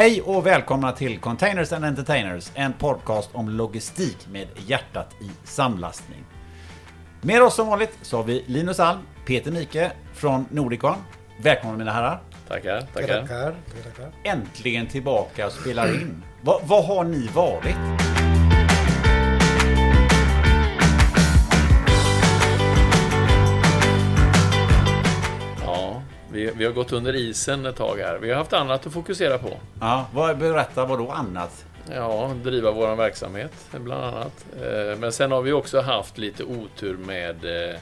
Hej och välkomna till Containers and Entertainers, en podcast om logistik med hjärtat i samlastning. Med oss som vanligt så har vi Linus Alm, Peter Mike från Nordicon. Välkomna mina herrar. Tackar, tackar. Tackar, tackar. Äntligen tillbaka och spelar in. Vad vad har ni varit? Vi, vi har gått under isen ett tag här. Vi har haft annat att fokusera på. Ja, vad, berätta vad då annat? Ja, driva vår verksamhet bland annat. Eh, Men sen har vi också haft lite otur med eh,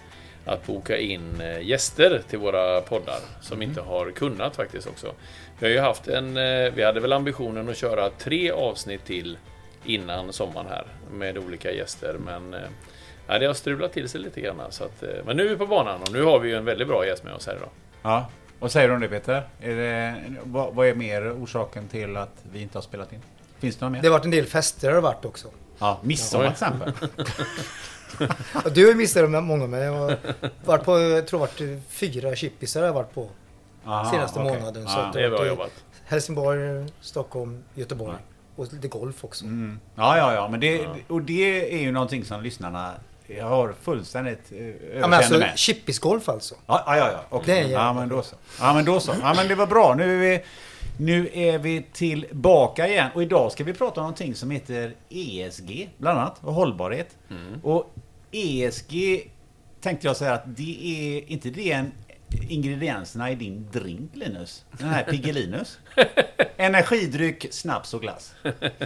att boka in eh, gäster till våra poddar som inte har kunnat faktiskt också. Vi har ju haft en, vi hade väl ambitionen att köra tre avsnitt till innan sommaren här med olika gäster men ja, det har strulat till sig lite grann. Så att, men nu är vi på banan och nu har vi ju en väldigt bra gäst med oss här idag. Ja, vad säger du om det Peter? Är det, vad, vad är mer orsaken till att vi inte har spelat in? Finns det något mer? Det har varit en del fester har varit också. Ja, midsommar till exempel. Du har missat med många men jag har varit på, jag tror varit fyra chippisar har jag varit på Aha, senaste okej. månaden. Så Ja. att Det är bra jobbat. Helsingborg, Stockholm, Göteborg. Och lite golf också. Mm. Ja, ja, ja, men det, och det är ju någonting som lyssnarna har fullständigt eh, Ja, men överseende alltså med. chippisgolf alltså. Ja, ja, ja. okej. Det är ja, men då så. Ja, men då så. Ja, men det var bra. Nu är vi, nu är vi tillbaka igen. Och idag ska vi prata om någonting som heter ESG, bland annat, och hållbarhet. Mm. Och ESG tänkte jag säga att det är inte det en ingredienserna i din drink, Linus? Den här Piggelinus? Energidryck, snaps och glass.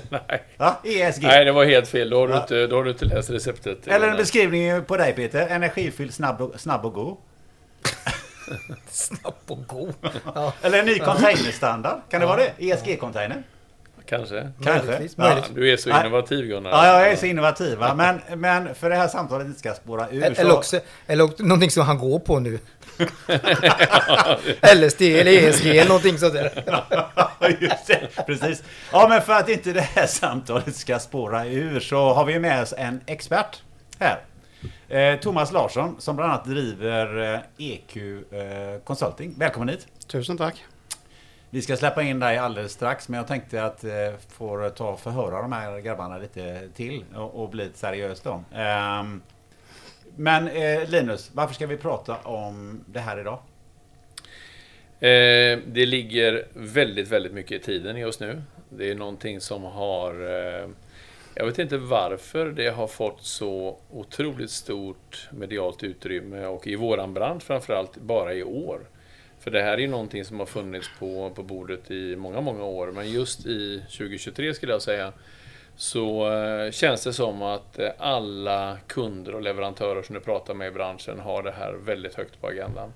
Nej. Ja, ESG. Nej, det var helt fel. Då har du, inte, då har du inte läst receptet. Eller en beskrivning på dig Peter. Energifylld, snabb och, snabb och god. Snabb och god. Ja, Eller en ny containerstandard. Kan det vara det? ESG-container? Kanske. Kanske. möjligtvis. Ja, du är så innovativ Gunnar. Ja, jag är så innovativ. Va? Men, men för det här samtalet inte ska spåra ur Eller så... också, eller också någonting som han går på nu. LSD eller ESG eller någonting sånt där. Just det, precis. Ja, men för att inte det här samtalet ska spåra ur så har vi med oss en expert här. Eh, Thomas Larsson som bland annat driver eh, EQ eh, Consulting. Välkommen hit. Tusen tack. Vi ska släppa in dig alldeles strax, men jag tänkte att eh, får ta och förhöra de här grabbarna lite till och, och bli lite seriös då. Ehm, men eh, Linus, varför ska vi prata om det här idag? Eh, det ligger väldigt, väldigt mycket i tiden just nu. Det är någonting som har... Eh, jag vet inte varför det har fått så otroligt stort medialt utrymme och i våran bransch framförallt bara i år. För det här är ju någonting som har funnits på, på bordet i många, många år. Men just i 2023 skulle jag säga så eh, känns det som att eh, alla kunder och leverantörer som du pratar med i branschen har det här väldigt högt på agendan.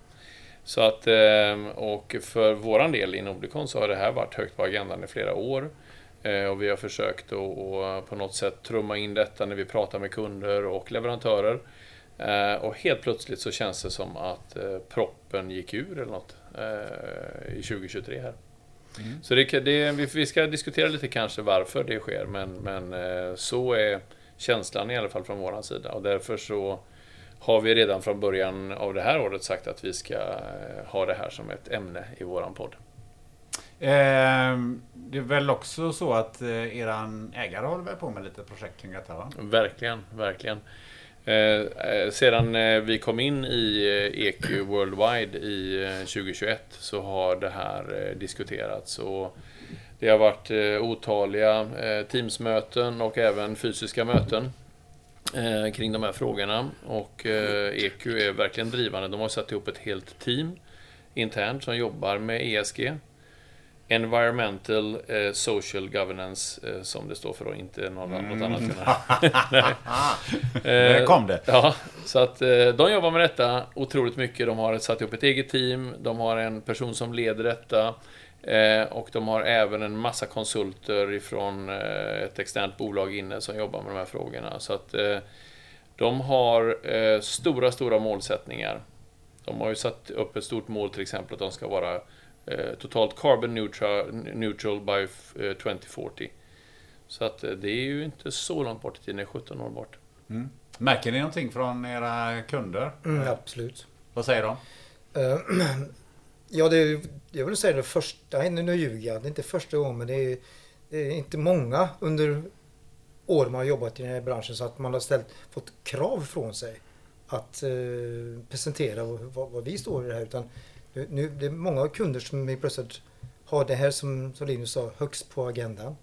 Så att, eh, och för våran del i Nordicon så har det här varit högt på agendan i flera år. Och vi har försökt att på något sätt trumma in detta när vi pratar med kunder och leverantörer. Och helt plötsligt så känns det som att proppen gick ur eller något i 2023 här. Så det, det, vi- ska diskutera lite kanske varför det sker, men, men eh, så är känslan i alla fall från våran sida. Och därför så har vi redan från början av det här året sagt att vi ska eh, ha det här som ett ämne i våran podd. Ehm, det är väl också så att eh, eran ägare håller väl på med lite projekt kring detta va? Verkligen, verkligen. Eh, eh, sedan eh, vi kom in i eh, EQ Worldwide i 2021 så har det här diskuterats. Och det har varit otaliga Teamsmöten och även fysiska möten kring de här frågorna. Och EQ är verkligen drivande. De har satt ihop ett helt team internt som jobbar med ESG. Environmental eh, Social Governance, eh, som det står för och inte något, något annat. Där kom det. Ja, så att eh, de jobbar med detta otroligt mycket. De har satt ihop ett eget team, de har en person som leder detta eh, och de har även en massa konsulter ifrån eh, ett externt bolag inne som jobbar med de här frågorna. Så att eh, de har eh, stora, stora målsättningar. De har ju satt upp ett stort mål till exempel att de ska vara eh, totalt carbon neutral, neutral by eh, 2040. Så att eh, det är ju inte så långt bort i tiden, det är 17 år bort. Märker ni någonting från era kunder? Mm, absolut. Vad säger de? Eh, Ja, det är, jag vill säga det första, nej, nu ljuger jag, det är inte första gången men det är, det är inte många under år man har jobbat i den här branschen så att man har ställt, fått krav från sig att eh, presentera vad, vad, vi står i det här. Utan nu, nu, det är många kunder som plötsligt har det här som, som Linus sa högst på agendan.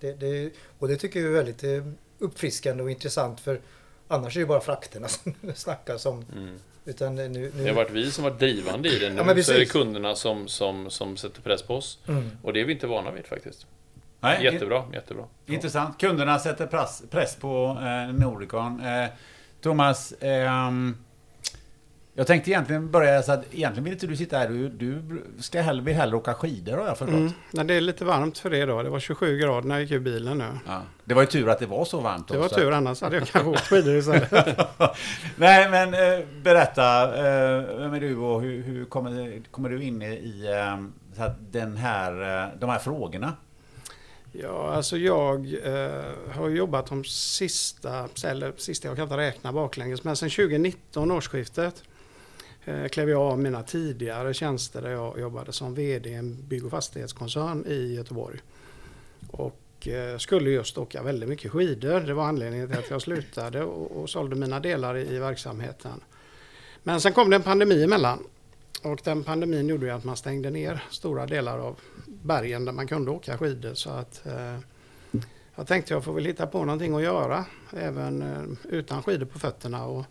Det, det, och det tycker jag är väldigt eh, uppfriskande och intressant för annars är det bara frakterna som det snackas om. Mm. Utan nu, nu... Det har varit vi som varit drivande i det. Nu ja, så är det kunderna som, som, som sätter press på oss. Mm. Och det är vi inte vana vid faktiskt. Nej, jättebra, jättebra. Intressant. Kunderna sätter press, press på eh, Nordicon. Eh, Thomas, eh, jag tänkte egentligen börja så att egentligen vill inte du sitta här. Du, du ska hellre, vill hellre åka skidor har jag förstått. Mm. Nej, det är lite varmt för det då. Det var 27 grader när jag gick ur bilen nu. Ja. Det var ju tur att det var så varmt. Det var tur, annars hade jag kanske åkt skidor istället. Nej, men eh, berätta. Eh, vem är du och hur, hur kommer, kommer, du in i eh, den här, de här frågorna? Ja, alltså jag eh, har jobbat de sista, eller sista jag kan inte räkna baklänges, men sedan 2019 årsskiftet Eh, klev jag av mina tidigare tjänster där jag jobbade som VD i en bygg och fastighetskoncern i Göteborg. Och eh, skulle just åka väldigt mycket skidor. Det var anledningen till att jag slutade och, och sålde mina delar i, i verksamheten. Men sen kom det en pandemi emellan och den pandemin gjorde ju att man stängde ner stora delar av bergen där man kunde åka skidor. Så att, eh, jag tänkte jag får väl hitta på någonting att göra även eh, utan skidor på fötterna. Och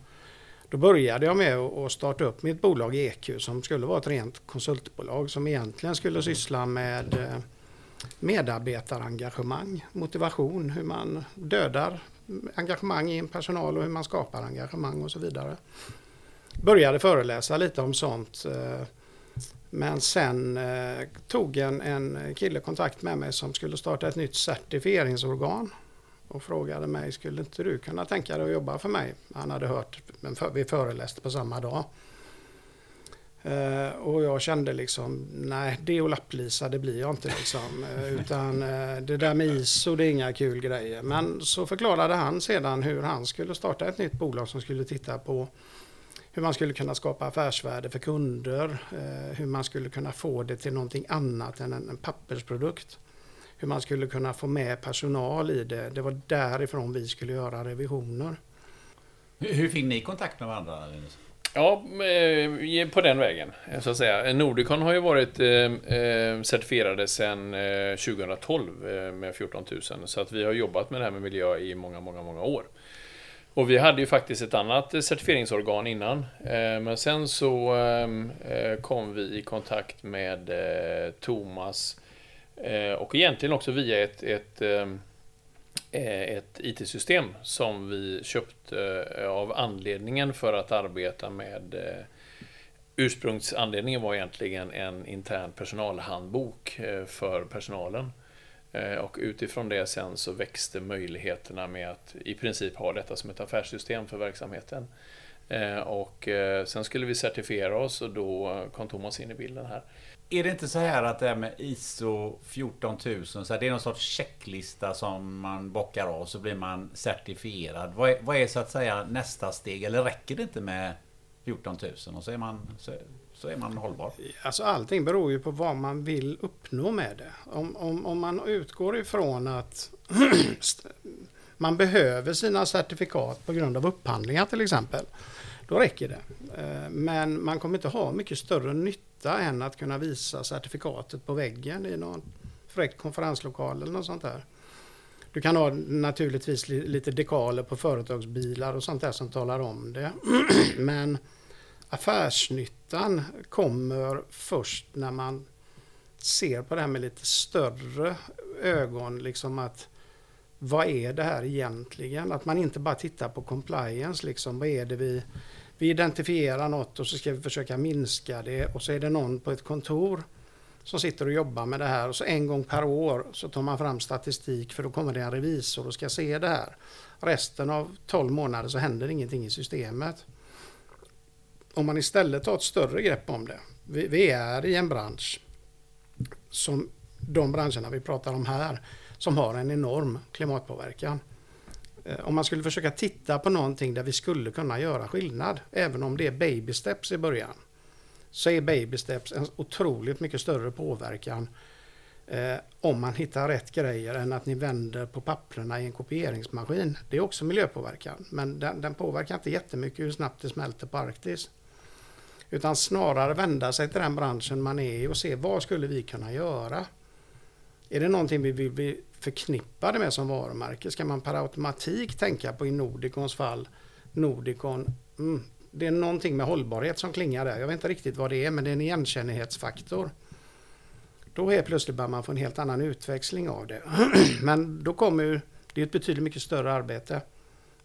då började jag med att starta upp mitt bolag EQ som skulle vara ett rent konsultbolag som egentligen skulle syssla med eh, medarbetarengagemang, motivation, hur man dödar engagemang i en personal och hur man skapar engagemang och så vidare började föreläsa lite om sånt. Eh, men sen eh, tog en, en kille kontakt med mig som skulle starta ett nytt certifieringsorgan och frågade mig, skulle inte du kunna tänka dig att jobba för mig? Han hade hört, men vi föreläste på samma dag. Uh, och jag kände liksom, nej det och lapplisa det blir jag inte liksom. Uh, utan uh, det där med ISO det är inga kul grejer. Men så förklarade han sedan hur han skulle starta ett nytt bolag som skulle titta på hur man skulle kunna skapa affärsvärde för kunder, eh, hur man skulle kunna få det till någonting annat än en, pappersprodukt. Hur man skulle kunna få med personal i det. Det var därifrån vi skulle göra revisioner. Hur fick ni kontakt med varandra? Ja, eh, på den vägen eh, så att säga. Nordicon har ju varit eh, eh certifierade sedan 2012 med 14 000. Så att vi har jobbat med det här med miljö i många, många, många år. Och vi hade ju faktiskt ett annat certifieringsorgan innan. Men sen så kom vi i kontakt med Thomas och egentligen också via ett, ett, Eh, ett IT-system som vi köpte eh, av anledningen för att arbeta med eh, Ursprungsanledningen var egentligen en intern personalhandbok för personalen. Och utifrån det sen så växte möjligheterna med att i princip ha detta som ett affärssystem för verksamheten. Och sen skulle vi certifiera oss och då kom Thomas in i bilden här. Är det inte så här att det här med ISO 14000, så här, det är någon sorts checklista som man bockar av så blir man certifierad. Vad är, vad är så att säga nästa steg? Eller räcker det inte med 14 000 och så är man, så, så är man hållbar. Alltså allting beror ju på vad man vill uppnå med det. Om, om, om man utgår ifrån att man behöver sina certifikat på grund av upphandlingar till exempel. Då räcker det. Eh, men man kommer inte ha mycket större nytta än att kunna visa certifikatet på väggen i någon fräck konferenslokal eller något sånt där. Du kan ha naturligtvis lite dekaler på företagsbilar och sånt där som talar om det. Men affärsnyttan kommer först när man ser på det här med lite större ögon. Liksom att vad är det här egentligen? Att man inte bara tittar på compliance. Liksom, vad är det vi, vi identifierar något och så ska vi försöka minska det och så är det någon på ett kontor som sitter och jobbar med det här och så en gång per år så tar man fram statistik för då kommer det en revisor och ska se det här. Resten av 12 månader så händer ingenting i systemet om man istället tar ett större grepp om det. Vi, vi, är i en bransch som de branscherna vi pratar om här som har en enorm klimatpåverkan. Eh, om man skulle försöka titta på någonting där vi skulle kunna göra skillnad, även om det är baby steps i början, så är baby steps en otroligt mycket större påverkan eh, om man hittar rätt grejer än att ni vänder på papperna i en kopieringsmaskin. Det är också miljöpåverkan, men den, den påverkar inte jättemycket hur snabbt det smälter på Arktis. Utan snarare vända sig till den branschen man är i och se vad skulle vi kunna göra? Är det någonting vi vill förknippade med som varumärke? Ska man per automatik tänka på i Nordicons fall, Nordicon, mm, det är någonting med hållbarhet som klingar där. Jag vet inte riktigt vad det är, men det är en igenkännighetsfaktor. Då är plötsligt börjar man få en helt annan utväxling av det. men då kommer ju, det är ett betydligt mycket större arbete.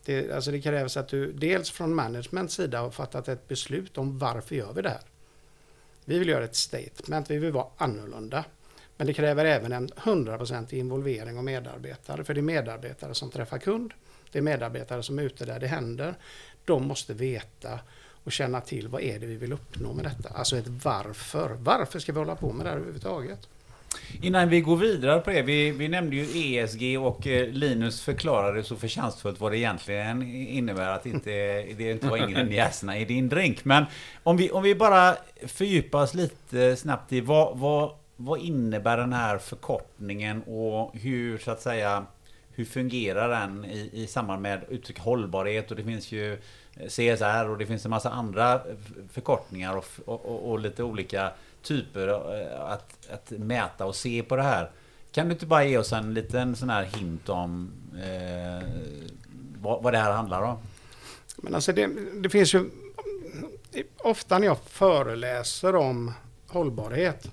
Det, alltså det krävs att du dels från managements sida har fattat ett beslut om varför gör vi det här. Vi vill göra ett statement, vi vill vara annorlunda. Men det kräver även en 100% involvering av medarbetare. För det är medarbetare som träffar kund. Det är medarbetare som är ute där det händer. De måste veta och känna till vad är det vi vill uppnå med detta. Alltså ett varför. Varför ska vi hålla på med det här överhuvudtaget? Innan vi går vidare på det, vi, vi nämnde ju ESG och eh, Linus förklarade så förtjänstfullt vad det egentligen innebär att inte, det inte var ingredienserna i din drink. Men om vi, om vi bara fördjupar oss lite snabbt i vad, vad, vad innebär den här förkortningen och hur så att säga hur fungerar den i, i samband med uttryck hållbarhet och det finns ju eh, CSR och det finns en massa andra eh, förkortningar och, och, och lite olika typer eh, att, att mäta och se på det här. Kan du inte bara ge oss en liten sån här hint om eh, vad, vad det här handlar om? Men alltså det, det finns ju ofta när jag föreläser om hållbarhet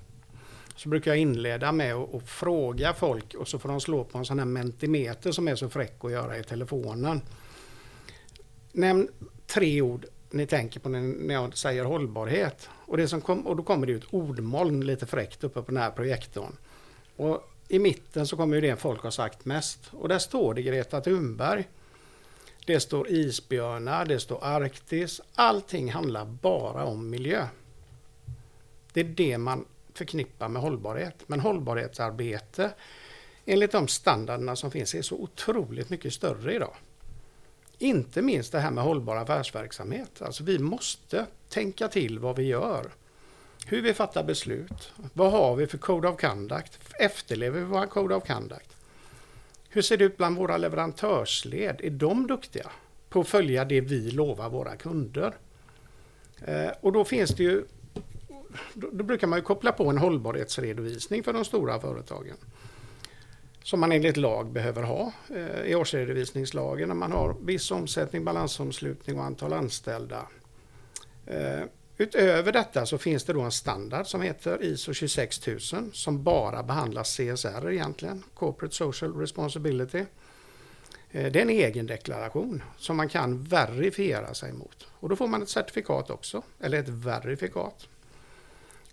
så brukar jag inleda med att, fråga folk och så får de slå på en sån här mentimeter som är så fräck att göra i telefonen. Nämn tre ord ni tänker på när jag säger hållbarhet. Och, det som kom, och då kommer det ut ordmoln lite fräckt uppe på den här projektorn. Och i mitten så kommer ju det folk har sagt mest. Och där står det Greta Thunberg. Det står isbjörnar, det står Arktis. Allting handlar bara om miljö. Det är det man förknippar med hållbarhet. Men hållbarhetsarbete enligt de standarderna som finns är så otroligt mycket större idag. Inte minst det här med hållbar affärsverksamhet. Alltså vi måste tänka till vad vi gör. Hur vi fattar beslut. Vad har vi för Code of Conduct? Efterlever vi vår Code of Conduct? Hur ser det ut bland våra leverantörsled? Är de duktiga på att följa det vi lovar våra kunder? Eh, och då finns det ju då, då brukar man ju koppla på en hållbarhetsredovisning för de stora företagen som man enligt lag behöver ha eh, i årsredovisningslagen när man har viss omsättning, balansomslutning och antal anställda. Eh, utöver detta så finns det då en standard som heter ISO 26000 som bara behandlar CSR egentligen, Corporate Social Responsibility. Eh, det är en egen deklaration som man kan verifiera sig mot. Och då får man ett certifikat också, eller ett verifikat.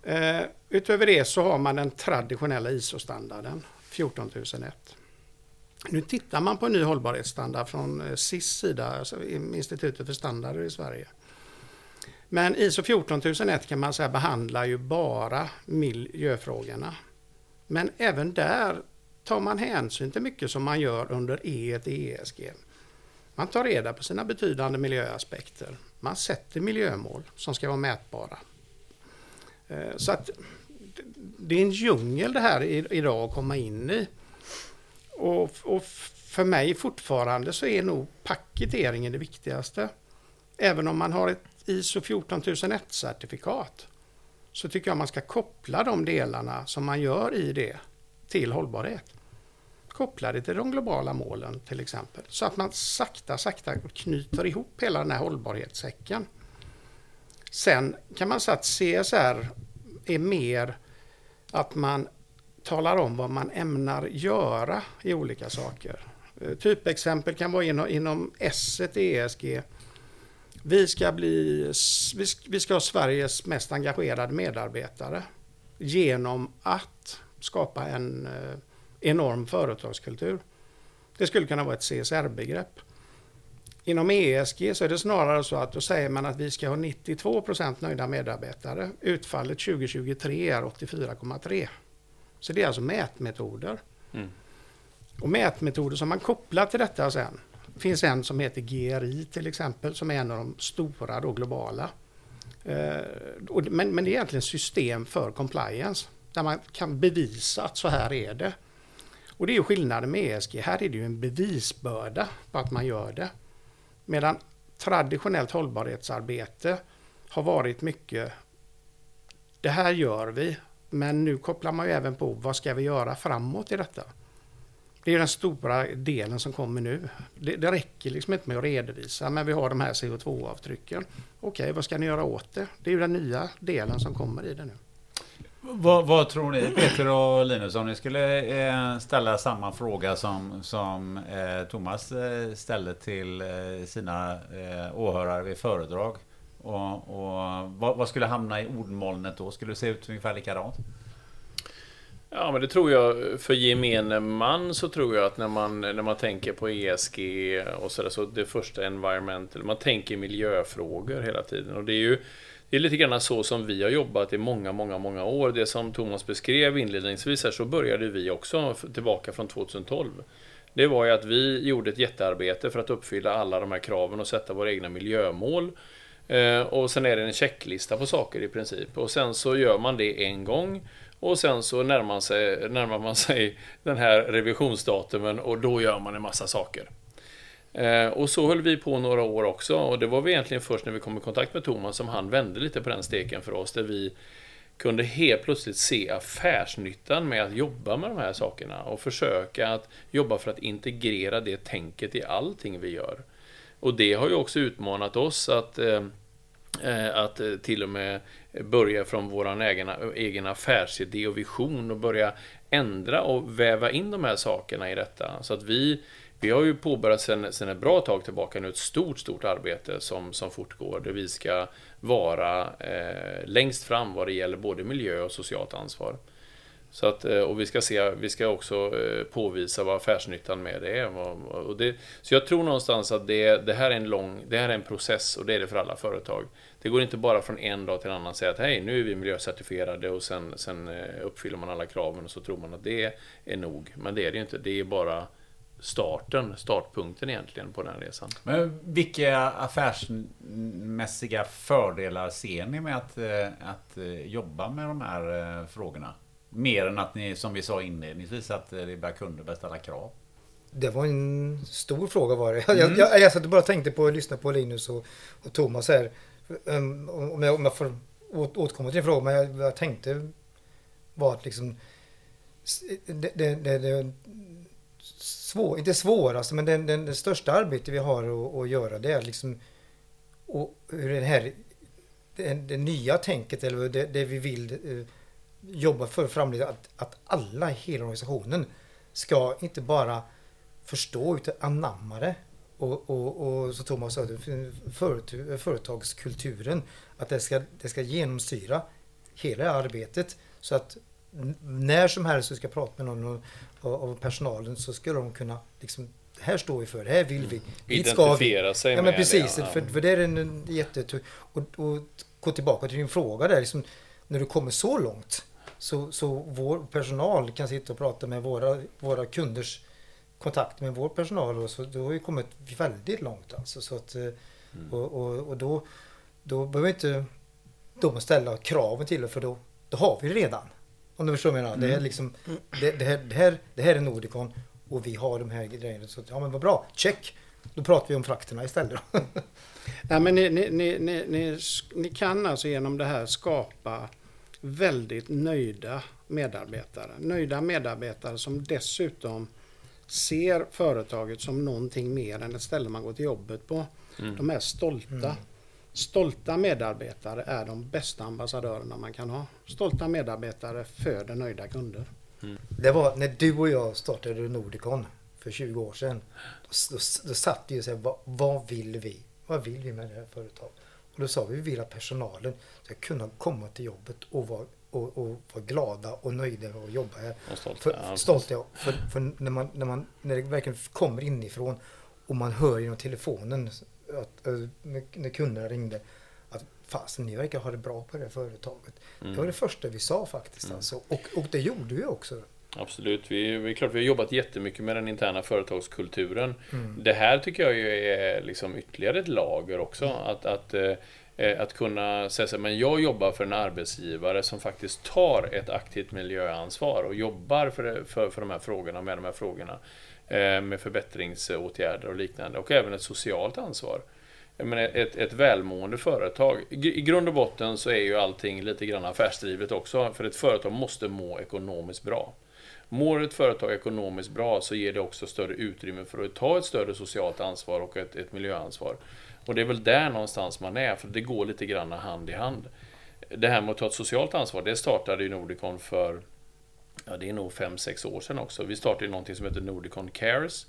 Eh, utöver det så har man den traditionella ISO-standarden 14001. Nu tittar man på en ny hållbarhetsstandard från eh, SIS sida, alltså Institutet för standarder i Sverige. Men ISO 14001 kan man säga behandlar ju bara miljöfrågorna. Men även där tar man hänsyn till mycket som man gör under E1 ESG. Man tar reda på sina betydande miljöaspekter. Man sätter miljömål som ska vara mätbara. Eh, så att det är en djungel det här idag att komma in i. Och, och för mig fortfarande så är nog paketeringen det viktigaste. Även om man har ett ISO 14001-certifikat så tycker jag man ska koppla de delarna som man gör i det till hållbarhet. Koppla det till de globala målen till exempel. Så att man sakta, sakta knyter ihop hela den här hållbarhetssäcken. Sen kan man säga att CSR är mer att man talar om vad man ämnar göra i olika saker. Eh, typexempel kan vara inom, inom S ESG. Vi ska, bli, vi ska ha Sveriges mest engagerade medarbetare genom att skapa en eh, enorm företagskultur. Det skulle kunna vara ett CSR-begrepp. Inom ESG så är det snarare så att då säger man att vi ska ha 92 nöjda medarbetare. Utfallet 2023 är 84,3. Så det är alltså mätmetoder. Mm. Och mätmetoder som man kopplar till detta sen. Det finns en som heter GRI till exempel som är en av de stora då, globala. Eh, men, men det är egentligen system för compliance. Där man kan bevisa att så här är det. Och det är skillnaden med ESG. Här är det ju en bevisbörda på att man gör det. Medan traditionellt hållbarhetsarbete har varit mycket det här gör vi, men nu kopplar man ju även på vad ska vi göra framåt i detta. Det är den stora delen som kommer nu. Det, det räcker liksom inte med att redovisa, men vi har de här CO2-avtrycken. Okej, vad ska ni göra åt det? Det är ju den nya delen som kommer i det nu. Vad, vad tror ni, Peter och Linus, om ni skulle eh, ställa samma fråga som, som eh, Thomas eh, ställde till eh, sina eh, åhörare vid föredrag. Och, och vad, vad skulle hamna i ordmolnet då? Skulle det se ut ungefär likadant? Ja, men det tror jag för gemene man så tror jag att när man, när man tänker på ESG och sådär, så det första environmental, man tänker miljöfrågor hela tiden. Och det är ju det är lite grann så som vi har jobbat i många, många, många år. Det som Thomas beskrev inledningsvis här, så började vi också tillbaka från 2012. Det var ju att vi gjorde ett jättearbete för att uppfylla alla de här kraven och sätta våra egna miljömål. Eh, och sen är det en checklista på saker i princip. Och sen så gör man det en gång. Och sen så närmar man sig, närmar man sig den här revisionsdatumen och då gör man en massa saker. Eh, och så höll vi på några år också och det var vi egentligen först när vi kom i kontakt med Thomas som han vände lite på den steken för oss där vi kunde helt plötsligt se affärsnyttan med att jobba med de här sakerna och försöka att jobba för att integrera det tänket i allting vi gör. Och det har ju också utmanat oss att eh, eh att eh, till och med börja från vår egen, egen affärsidé och vision och börja ändra och väva in de här sakerna i detta. Så att vi, vi har ju påbörjat sedan ett bra tag tillbaka nu ett stort, stort arbete som, som fortgår där vi ska vara eh, längst fram vad det gäller både miljö och socialt ansvar. Så att, eh, och vi ska, se, vi ska också eh, påvisa vad affärsnyttan med det är. Och- det, så jag tror någonstans att det, det här är en lång, det här är en process och det är det för alla företag. Det går inte bara från en dag till en annan att säga att hej, nu är vi miljöcertifierade och sen, sen eh, uppfyller man alla kraven och så tror man att det är nog. Men det är det ju inte. Det är bara starten, startpunkten egentligen på den resan. Men vilka affärsmässiga fördelar ser ni med att, eh, att eh, jobba med de här eh, frågorna? Mer än att ni, som vi sa inledningsvis, att det är bara kunder bör ställa krav. Det var en stor fråga var det. Jag, jag, jag satt och bara tänkte på att lyssna på Linus och, och Thomas här. Um, om, jag, om jag får åt, återkomma till din fråga, men jag, jag tänkte var att liksom det, det, det, det svår, inte svåraste, alltså, men den, den, det största arbete vi har att, att göra det är liksom och hur den här det, det nya tänket eller det, det vi vill eh, jobba för framledes, att, att alla i hela organisationen ska inte bara förstå utan anamma det. Och, och, och så Thomas sa, företag, företagskulturen, att det ska, det ska genomsyra hela arbetet. Så att när som helst du ska prata med någon av, personalen så ska de kunna liksom, här står vi för, det här vill vi. Dit ska vi. Identifiera sig Ja med men precis, det. ja. för, för det är en, jättetung... Och, och gå tillbaka till din fråga där, liksom, när du kommer så långt så, så vår personal kan sitta och prata med våra, våra kunders kontakt med vår personal och så då har vi kommit väldigt långt alltså. Så att, eh, och, och, och då, då behöver inte de ställa kraven till det för då, då har vi det redan. Om du förstår vad jag menar. Det, är liksom, det, det, här, det, här, det här är Nordicon och vi har de här grejerna. Så att, ja men vad bra, check! Då pratar vi om frakterna istället. Nej, men ni, ni, ni, ni, ni, ni kan alltså genom det här skapa väldigt nöjda medarbetare. Nöjda medarbetare som dessutom ser företaget som någonting mer än ett ställe man går till jobbet på. De är stolta. Stolta medarbetare är de bästa ambassadörerna man kan ha. Stolta medarbetare föder nöjda kunder. Det var när du och jag startade Nordicon för 20 år sedan. Då, då, då satt vi och sa, vad, vad vill vi? Vad vill vi med det här företaget? Och då sa vi, vi vill att personalen ska kunna komma till jobbet och vara, och, och vara glada och nöjda med att jobba här. Och stolta, För, ja, stolta. För, för när, man, när, man, när det verkligen kommer inifrån och man hör genom telefonen att, eh, när, när kunderna ringde att fasen ni verkar ha det bra på det företaget. Det var det första vi sa faktiskt. Alltså. Och, och det gjorde vi också. Absolut. Vi, vi, klart, vi har jobbat jättemycket med den interna företagskulturen. Mm. Det här tycker jag ju är liksom ytterligare ett lager också. Att, att, eh, Eh, att kunna säga så men jag jobbar för en arbetsgivare som faktiskt tar ett aktivt miljöansvar och jobbar för, för, för de här frågorna, med de här frågorna. Eh, med förbättringsåtgärder och liknande och även ett socialt ansvar. Jag menar, ett, ett välmående företag. I grund och botten så är ju allting lite grann affärsdrivet också, för ett företag måste må ekonomiskt bra. Mår ett företag ekonomiskt bra så ger det också större utrymme för att ta ett större socialt ansvar och ett, ett miljöansvar. Och det är väl där någonstans man är, för det går lite grann hand i hand. Det här med att ta ett socialt ansvar, det startade ju Nordicon för, ja det är nog 5-6 år sedan också. Vi startade någonting som heter Nordicon Cares,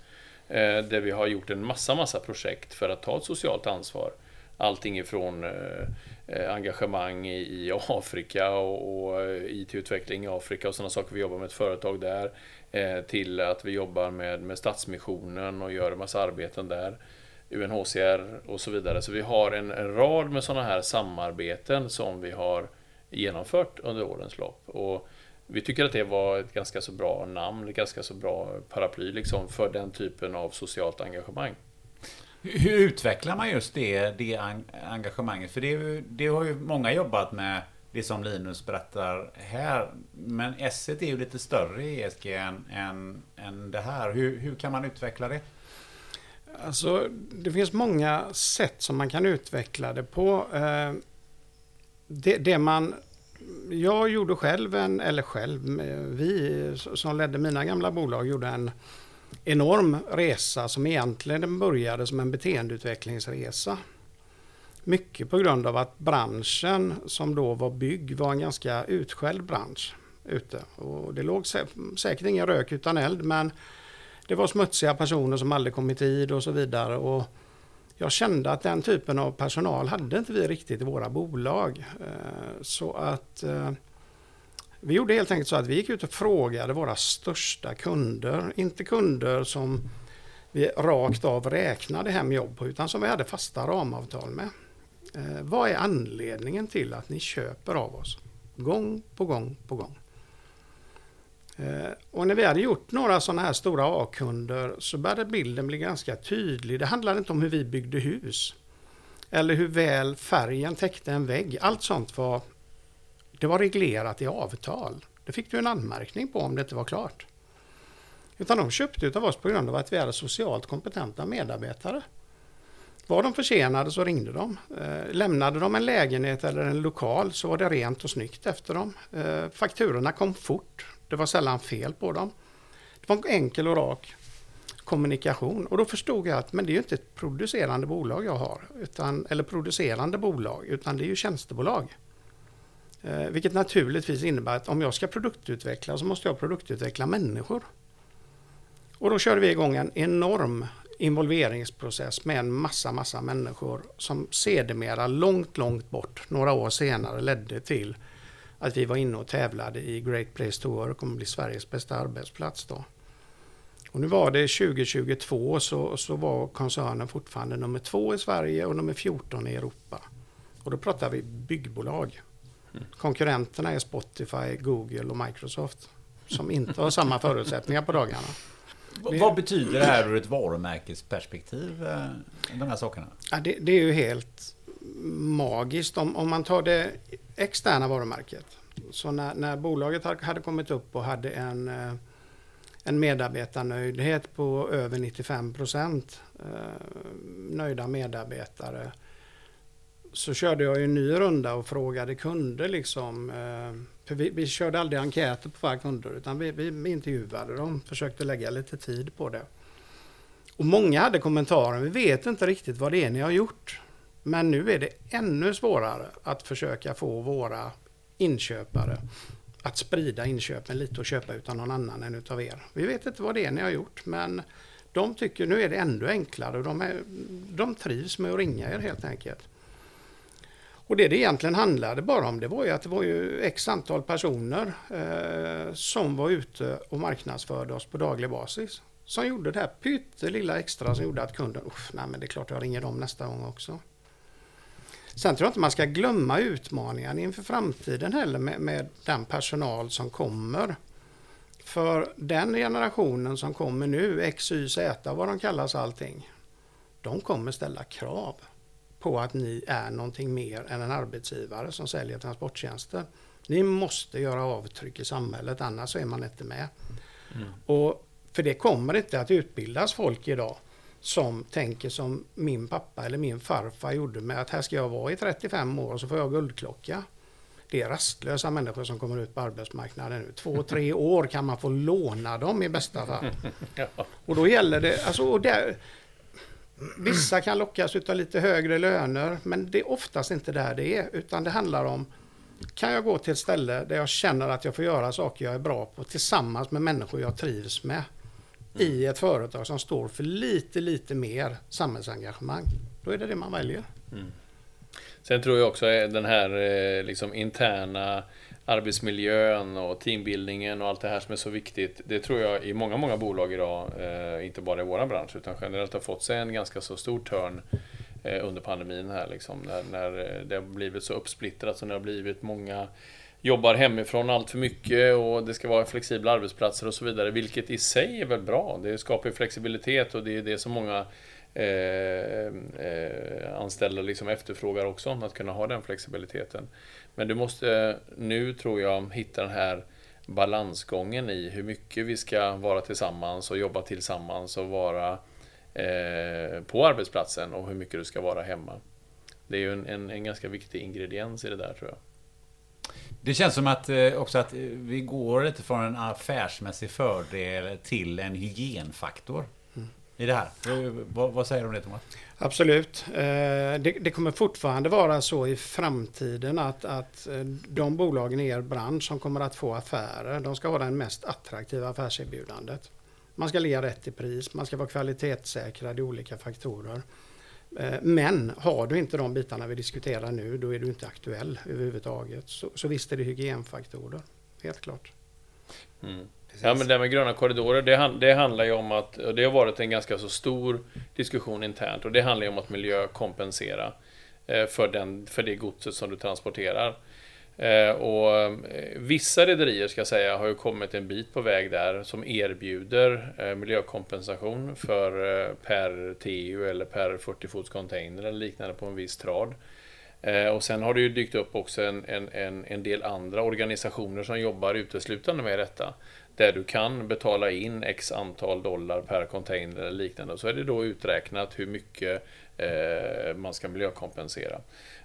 eh, där vi har gjort en massa, massa projekt för att ta ett socialt ansvar. Allting ifrån eh, eh, engagemang i, Afrika och, och IT-utveckling i Afrika och sådana saker. Vi jobbar med ett företag där. till att vi jobbar med, med Stadsmissionen och gör en massa arbeten där. UNHCR och så vidare. Så vi har en, en rad med sådana här samarbeten som vi har genomfört under årens lopp. Och vi tycker att det var ett ganska så bra namn, ett ganska så bra paraply liksom för den typen av socialt engagemang. Hur utvecklar man just det, det engagemanget? För det, det har ju många jobbat med, det som Linus berättar här. Men S är ju lite större i ESG än, än, än det här. Hur, hur kan man utveckla det? Alltså, det finns många sätt som man kan utveckla det på. Eh, det, det man... Jag gjorde själv en, eller själv, vi som ledde mina gamla bolag gjorde en enorm resa som egentligen började som en beteendeutvecklingsresa. Mycket på grund av att branschen som då var bygg var en ganska utskälld bransch ute. Och det låg säkert ingen rök utan eld men det var smutsiga personer som aldrig kom i tid och så vidare. Och jag kände att den typen av personal hade inte vi riktigt i våra bolag. Eh, så att eh, vi gjorde helt enkelt så att vi gick ut och frågade våra största kunder. Inte kunder som vi rakt av räknade hem jobb på utan som vi hade fasta ramavtal med. Eh, vad är anledningen till att ni köper av oss? Gång på gång på gång. Eh, och när vi hade gjort några sådana här stora A-kunder så började bilden bli ganska tydlig. Det handlade inte om hur vi byggde hus. Eller hur väl färgen täckte en vägg. Allt sånt var, det var reglerat i avtal. Det fick du en anmärkning på om det inte var klart. Utan de köpte utav oss på grund av att vi hade socialt kompetenta medarbetare. Var de försenade så ringde de. Eh, lämnade de en lägenhet eller en lokal så var det rent och snyggt efter dem. Eh, fakturorna kom fort. Det var sällan fel på dem. Det var en enkel och rak kommunikation. Och då förstod jag att men det är ju inte ett producerande bolag jag har, utan, eller producerande bolag, utan det är ju tjänstebolag. Eh, vilket naturligtvis innebär att om jag ska produktutveckla så måste jag produktutveckla människor. Och då körde vi igång en enorm involveringsprocess med en massa, massa människor som sedermera långt, långt bort, några år senare, ledde till att vi var inne och tävlade i Great Place to Work om att bli Sveriges bästa arbetsplats då. Och nu var det 2022 så, så var koncernen fortfarande nummer två i Sverige och nummer 14 i Europa. Och då pratar vi byggbolag. Mm. Konkurrenterna är Spotify, Google och Microsoft som inte har samma förutsättningar på dagarna. Vad betyder det här ur ett varumärkesperspektiv, eh, de här sakerna? Ja, det, det är ju helt magiskt om, om man tar det externa varumärket. Så när, när bolaget hade kommit upp och hade en, eh, en medarbetarnöjdhet på över 95 procent eh, nöjda medarbetare så körde jag en ny runda och frågade kunder liksom. Eh, för vi, vi körde aldrig enkäter på våra kunder utan vi, vi intervjuade dem, försökte lägga lite tid på det. Och många hade kommentarer, vi vet inte riktigt vad det är ni har gjort. Men nu är det ännu svårare att försöka få våra inköpare att sprida inköpen lite och köpa utan någon annan än utav er. Vi vet inte vad det är ni har gjort men de tycker nu är det ännu enklare och de, är, de trivs med att ringa er helt enkelt. Och det det egentligen handlade bara om det var ju att det var ju x antal personer eh, som var ute och marknadsförde oss på daglig basis. Som gjorde det här pyttelilla extra som gjorde att kunden, nej men det är klart jag ringer dem nästa gång också. Sen tror jag inte man ska glömma utmaningen inför framtiden heller med, med den personal som kommer. För den generationen som kommer nu, X, Y, Z, vad de kallas allting, de kommer ställa krav. på att ni är någonting mer än en arbetsgivare som säljer transporttjänster. Ni måste göra avtryck i samhället, annars är man inte med. Mm. Och för det kommer inte att utbildas folk idag som tänker som min pappa eller min farfar gjorde med att här ska jag vara i 35 år och så får jag guldklocka. Det är rastlösa människor som kommer ut på arbetsmarknaden nu. Två, tre år kan man få låna dem i bästa fall. Och då gäller det, alltså, där, vissa kan lockas av lite högre löner, men det är oftast inte där det är, utan det handlar om kan jag gå till ett ställe där jag känner att jag får göra saker jag är bra på tillsammans med människor jag trivs med i ett företag som står för lite, lite mer samhällsengagemang. Då är det det man väljer. Mm. Sen tror jag också eh, den här eh, liksom, interna arbetsmiljön och teambildningen och allt det här som är så viktigt. Det tror jag i många, många bolag idag, eh, inte bara i vår bransch, utan generellt har fått sig en ganska så stor törn under pandemin här. Liksom, när, när det har blivit så uppsplittrat och när det har blivit många jobbar hemifrån allt för mycket och det ska vara flexibla arbetsplatser och så vidare, vilket i sig är väl bra. Det skapar ju flexibilitet och det är det som många eh, eh, anställda liksom efterfrågar också, att kunna ha den flexibiliteten. Men du måste nu, tror jag, hitta den här balansgången i hur mycket vi ska vara tillsammans och jobba tillsammans och vara eh, på arbetsplatsen och hur mycket du ska vara hemma. Det är ju en, en, en ganska viktig ingrediens i det där, tror jag. Det känns som att eh, också att eh, vi går lite från en affärsmässig fördel till en hygienfaktor i det här. Eh, vad, vad, säger du om det Thomas? Absolut. Det, det, kommer fortfarande vara så i framtiden att, att de bolagen i er bransch som kommer att få affärer, de ska ha det mest attraktiva affärserbjudandet. Man ska ligga rätt i pris, man ska vara kvalitetssäkrad i olika faktorer. Eh, men har du inte de bitarna vi diskuterar nu, då är du inte aktuell överhuvudtaget. Så, så visst är det hygienfaktorer, helt klart. Mm. Ja, men det med gröna korridorer, det, det, handlar ju om att, och det har varit en ganska så stor diskussion internt, och det handlar ju om att miljökompensera eh, för, den, för det godset som du transporterar. Eh, och eh, vissa rederier ska jag säga har ju kommit en bit på väg där som erbjuder eh, miljökompensation för per TU eller per 40 fots container eller liknande på en viss trad. Och sen har det ju dykt upp också en, en, en del andra organisationer som jobbar uteslutande med detta där du kan betala in x antal dollar per container eller liknande. Så är det då uträknat hur mycket man ska miljökompensera.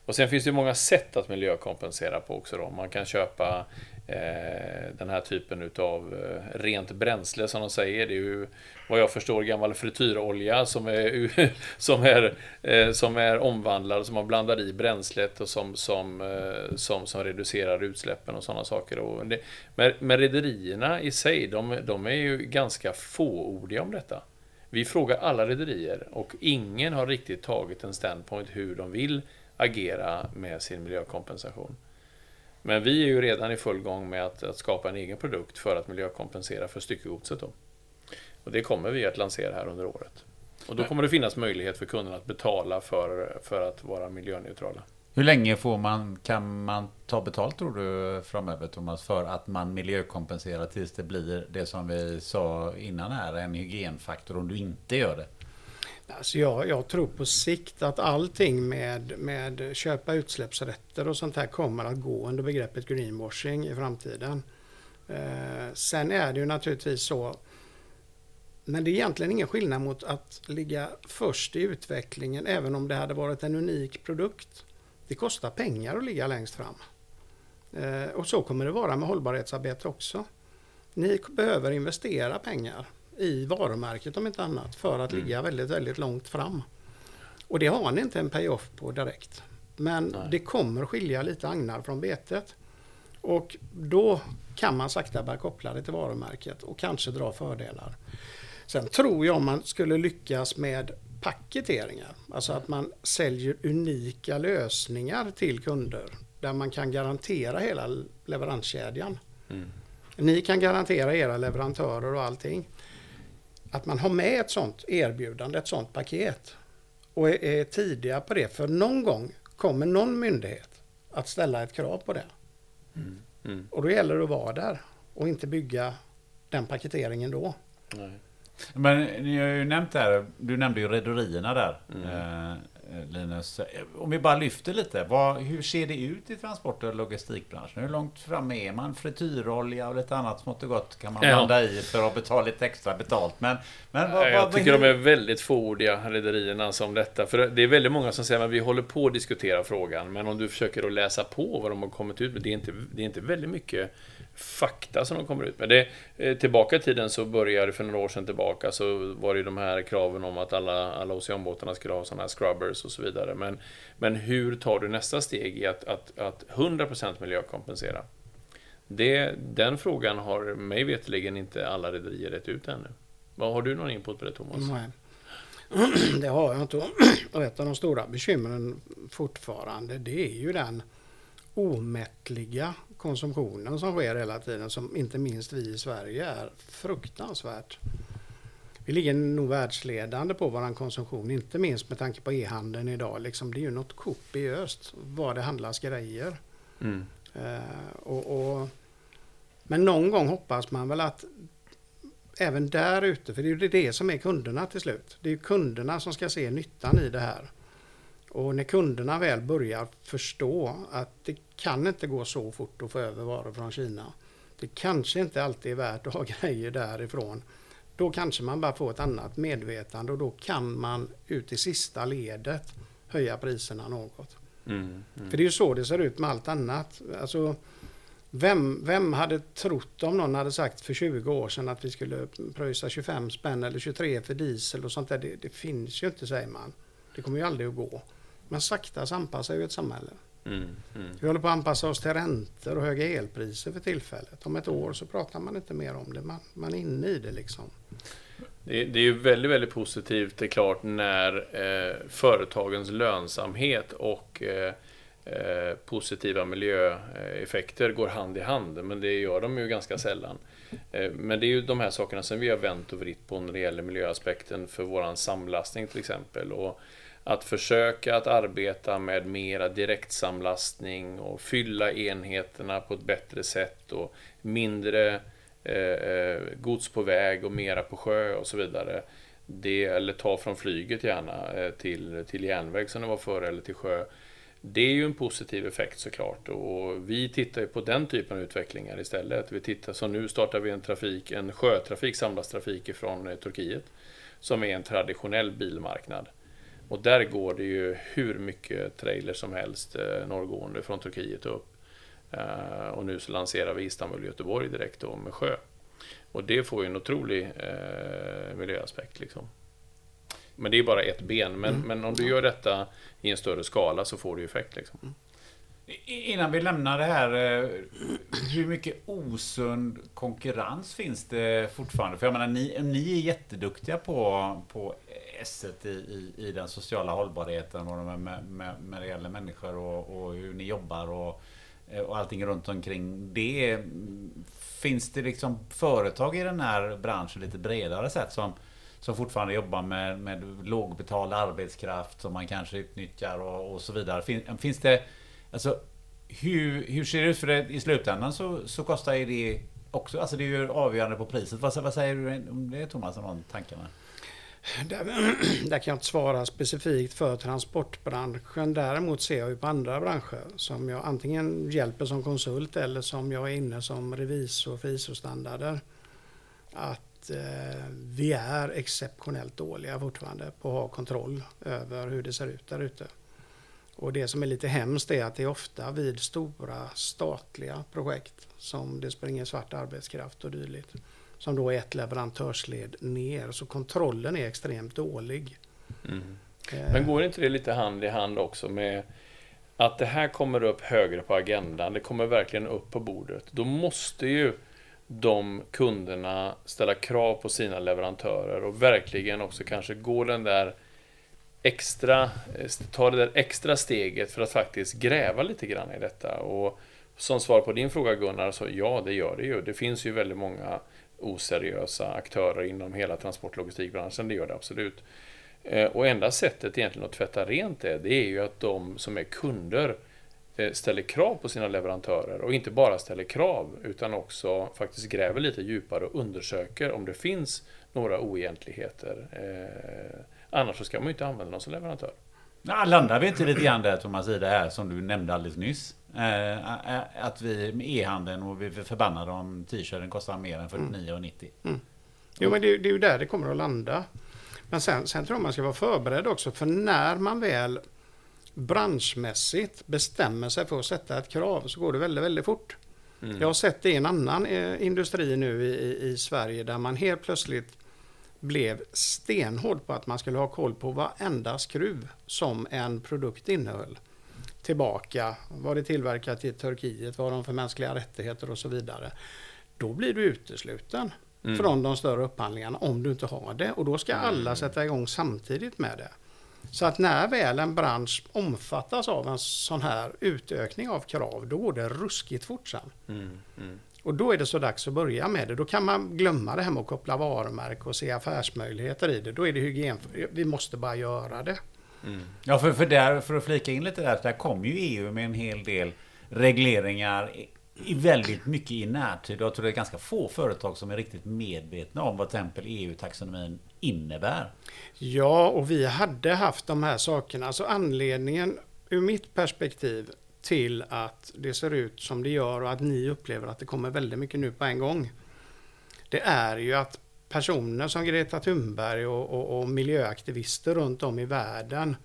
Och sen finns det många sätt att miljökompensera på också. Då. Man kan köpa eh, den här typen utav eh, rent bränsle som de säger. Det är ju vad jag förstår gammal frityrolja som är, som är, eh, som är omvandlad, som man blandar i bränslet och som, som, eh, som, som reducerar utsläppen och sådana saker. Och det, men, men rederierna i sig, de, de är ju ganska fåordiga om detta. Vi frågar alla rederier och ingen har riktigt tagit en standpoint hur de vill agera med sin miljökompensation. Men vi är ju redan i full gång med att, att skapa en egen produkt för att miljökompensera för styckegodset. Då. Och det kommer vi att lansera här under året. Och då kommer det finnas möjlighet för kunderna att betala för, för att vara miljöneutrala. Hur länge får man, kan man ta betalt tror du framöver Thomas för att man miljökompenserar tills det blir det som vi sa innan här, en hygienfaktor om du inte gör det? Alltså jag, jag, tror på sikt att allting med, med köpa utsläppsrätter och sånt här kommer att gå under begreppet greenwashing i framtiden. Eh, sen är det ju naturligtvis så men det är egentligen ingen skillnad mot att ligga först i utvecklingen även om det hade varit en unik produkt. Det kostar pengar att ligga längst fram. Eh, och så kommer det vara med hållbarhetsarbete också. Ni behöver investera pengar i varumärket om inte annat för att mm. ligga väldigt, väldigt långt fram. Och det har ni inte en payoff på direkt. Men Nej. det kommer skilja lite agnar från betet. Och då kan man sakta börja koppla det till varumärket och kanske dra fördelar. Sen tror jag man skulle lyckas med paketeringar, alltså att man säljer unika lösningar till kunder där man kan garantera hela leveranskedjan. Mm. Ni kan garantera era leverantörer och allting. Att man har med ett sånt erbjudande, ett sånt paket och är, är tidiga på det. För någon gång kommer någon myndighet att ställa ett krav på det. Mm. Mm. Och då gäller det att vara där och inte bygga den paketeringen då. Nej. Men ni har ju nämnt det här, du nämnde ju rederierna där. Mm. Eh, eh, Linus. Eh, Om vi bara lyfter lite. Vad, hur ser det ut i transport och logistikbranschen? Hur långt fram är man? Frityrolja och lite annat smått och gott kan man Ja. blanda i för att betala lite extra betalt. Men, men vad, Jag vad, tycker hur, de är väldigt fåordiga, rederierna, som detta. För det är väldigt många som säger att vi håller på att diskutera frågan, men om du försöker att läsa på vad de har kommit ut med, det är inte, det är inte väldigt mycket fakta som de kommer ut med. Det, eh, tillbaka i tiden så började, för några år sedan tillbaka, så var det ju de här kraven om att alla, alla oceanbåtarna skulle ha sådana här scrubbers och så vidare. Men, men hur tar du nästa steg i att, att, att 100% miljökompensera? Det, den frågan har mig veterligen inte alla rederier rätt ut ännu. Har du någon input på det Thomas? Nej. Det har jag inte. Och ett av de stora bekymren fortfarande det är ju den omättliga konsumtionen som sker hela tiden som inte minst vi i Sverige är fruktansvärt. Vi ligger nog världsledande på vår konsumtion, inte minst med tanke på e-handeln idag. Liksom, det är ju något kopiöst vad det handlas grejer. Mm. Eh, och, och, men någon gång hoppas man väl att även där ute, för det är ju det som är kunderna till slut. Det är kunderna som ska se nyttan i det här. Och när kunderna väl börjar förstå att det kan inte gå så fort att få över varor från Kina. Det kanske inte alltid är värt att ha grejer därifrån. Då kanske man bara får ett annat medvetande och då kan man ut i sista ledet höja priserna något. Mm. Mm. För det är ju så det ser ut med allt annat. Alltså, vem, vem hade trott om någon hade sagt för 20 år sedan att vi skulle pröjsa 25 spänn eller 23 för diesel och sånt där. Det, det finns ju inte säger man. Det kommer ju aldrig att gå. Men sakta så anpassar ju ett samhälle. Mm. Mm. Vi håller på att anpassa oss till räntor och höga elpriser för tillfället. Om ett år så pratar man inte mer om det. Man, man är inne i det liksom. Det, det är ju väldigt, väldigt positivt, det är klart, när eh, företagens lönsamhet och eh, eh, positiva miljöeffekter går hand i hand. Men det gör de ju ganska sällan. Eh, men det är ju de här sakerna som vi har vänt och vritt på när det gäller miljöaspekten för våran samlastning till exempel. Och att försöka att arbeta med mera direktsamlastning och fylla enheterna på ett bättre sätt och mindre eh, eh gods på väg och mera på sjö och så vidare. Det, eller ta från flyget gärna eh, till, till järnväg som det var förr eller till sjö. Det är ju en positiv effekt såklart och vi tittar ju på den typen av utvecklingar istället. Vi tittar, så nu startar vi en trafik, en sjötrafik, samlasttrafik ifrån eh, Turkiet som är en traditionell bilmarknad. Och där går det ju hur mycket trailer som helst eh, norrgående från Turkiet upp. Eh, och nu så lanserar vi Istanbul och Göteborg direkt då med sjö. Och det får ju en otrolig eh, miljöaspekt liksom. Men det är bara ett ben. Men, men om du gör detta i en större skala så får du effekt liksom. I- Innan vi lämnar det här, hur mycket osund konkurrens finns det fortfarande? För jag menar, ni, ni är jätteduktiga på, på S i, i, i den sociala hållbarheten och med, med, med, med det gäller människor och, och hur ni jobbar och, eh, och allting runt omkring det. Finns det liksom företag i den här branschen lite bredare sett, som, som fortfarande jobbar med, med lågbetald arbetskraft som man kanske utnyttjar och, och så vidare? Fin, finns det Alltså, hur, hur ser det ut? För det, i slutändan så, så kostar ju det också, alltså det är ju avgörande på priset. Vad, vad säger du om det Thomas, om de tankarna? Där, där kan jag inte svara specifikt för transportbranschen. Däremot ser jag ju på andra branscher som jag antingen hjälper som konsult eller som jag är inne som revisor för ISO-standarder. Att eh, vi är exceptionellt dåliga fortfarande på att ha kontroll över hur det ser ut där ute. Och det som är lite hemskt är att det är ofta vid stora statliga projekt som det springer svart arbetskraft och dylikt. Som då är ett leverantörsled ner. Så kontrollen är extremt dålig. Mm. Eh, Men går inte det lite hand i hand också med att det här kommer upp högre på agendan, det kommer verkligen upp på bordet. Då måste ju de kunderna ställa krav på sina leverantörer och verkligen också kanske gå den där extra, eh, ta det där extra steget för att faktiskt gräva lite grann i detta. Och som svar på din fråga Gunnar, så ja, det gör det ju. Det finns ju väldigt många oseriösa aktörer inom hela transportlogistikbranschen, det gör det absolut. Eh, och enda sättet egentligen att tvätta rent det, det är ju att de som är kunder eh, ställer krav på sina leverantörer och inte bara ställer krav utan också faktiskt gräver lite djupare och undersöker om det finns några oegentligheter. Eh, annars så ska man ju inte använda dem som leverantör. Ja, landar vi inte lite grann där Thomas i det här som du nämnde alldeles nyss? Eh, att vi med e-handeln och vi är förbannade om t-shirten kostar mer än 49,90. Mm. Jo men det, det är ju där det kommer att landa. Men sen, sen tror jag man ska vara förberedd också för när man väl branschmässigt bestämmer sig för att sätta ett krav så går det väldigt, väldigt fort. Mm. Jag har sett det i en annan eh, industri nu i, i Sverige där man helt plötsligt blev stenhård på att man skulle ha koll på varenda skruv som en produkt innehöll. Tillbaka, var det tillverkat i Turkiet, vad har de för mänskliga rättigheter och så vidare. Då blir du utesluten mm. från de större upphandlingarna om du inte har det och då ska alla mm. sätta igång samtidigt med det. Så att när väl en bransch omfattas av en sån här utökning av krav, då går det ruskigt fort sen. Mm, mm. Och då är det så dags att börja med det. Då kan man glömma det här med att koppla varumärke och se affärsmöjligheter i det. Då är det hygien. Vi måste bara göra det. Mm. Ja, för, för, där, för att flika in lite där, där kommer ju EU med en hel del regleringar i väldigt mycket i närtid. Jag tror det är ganska få företag som är riktigt medvetna om vad till exempel EU-taxonomin innebär. Ja, och vi hade haft de här sakerna. Alltså anledningen ur mitt perspektiv till att det ser ut som det gör och att ni upplever att det kommer väldigt mycket nu på en gång. Det är ju att personer som Greta Thunberg och, och, och miljöaktivister runt om i världen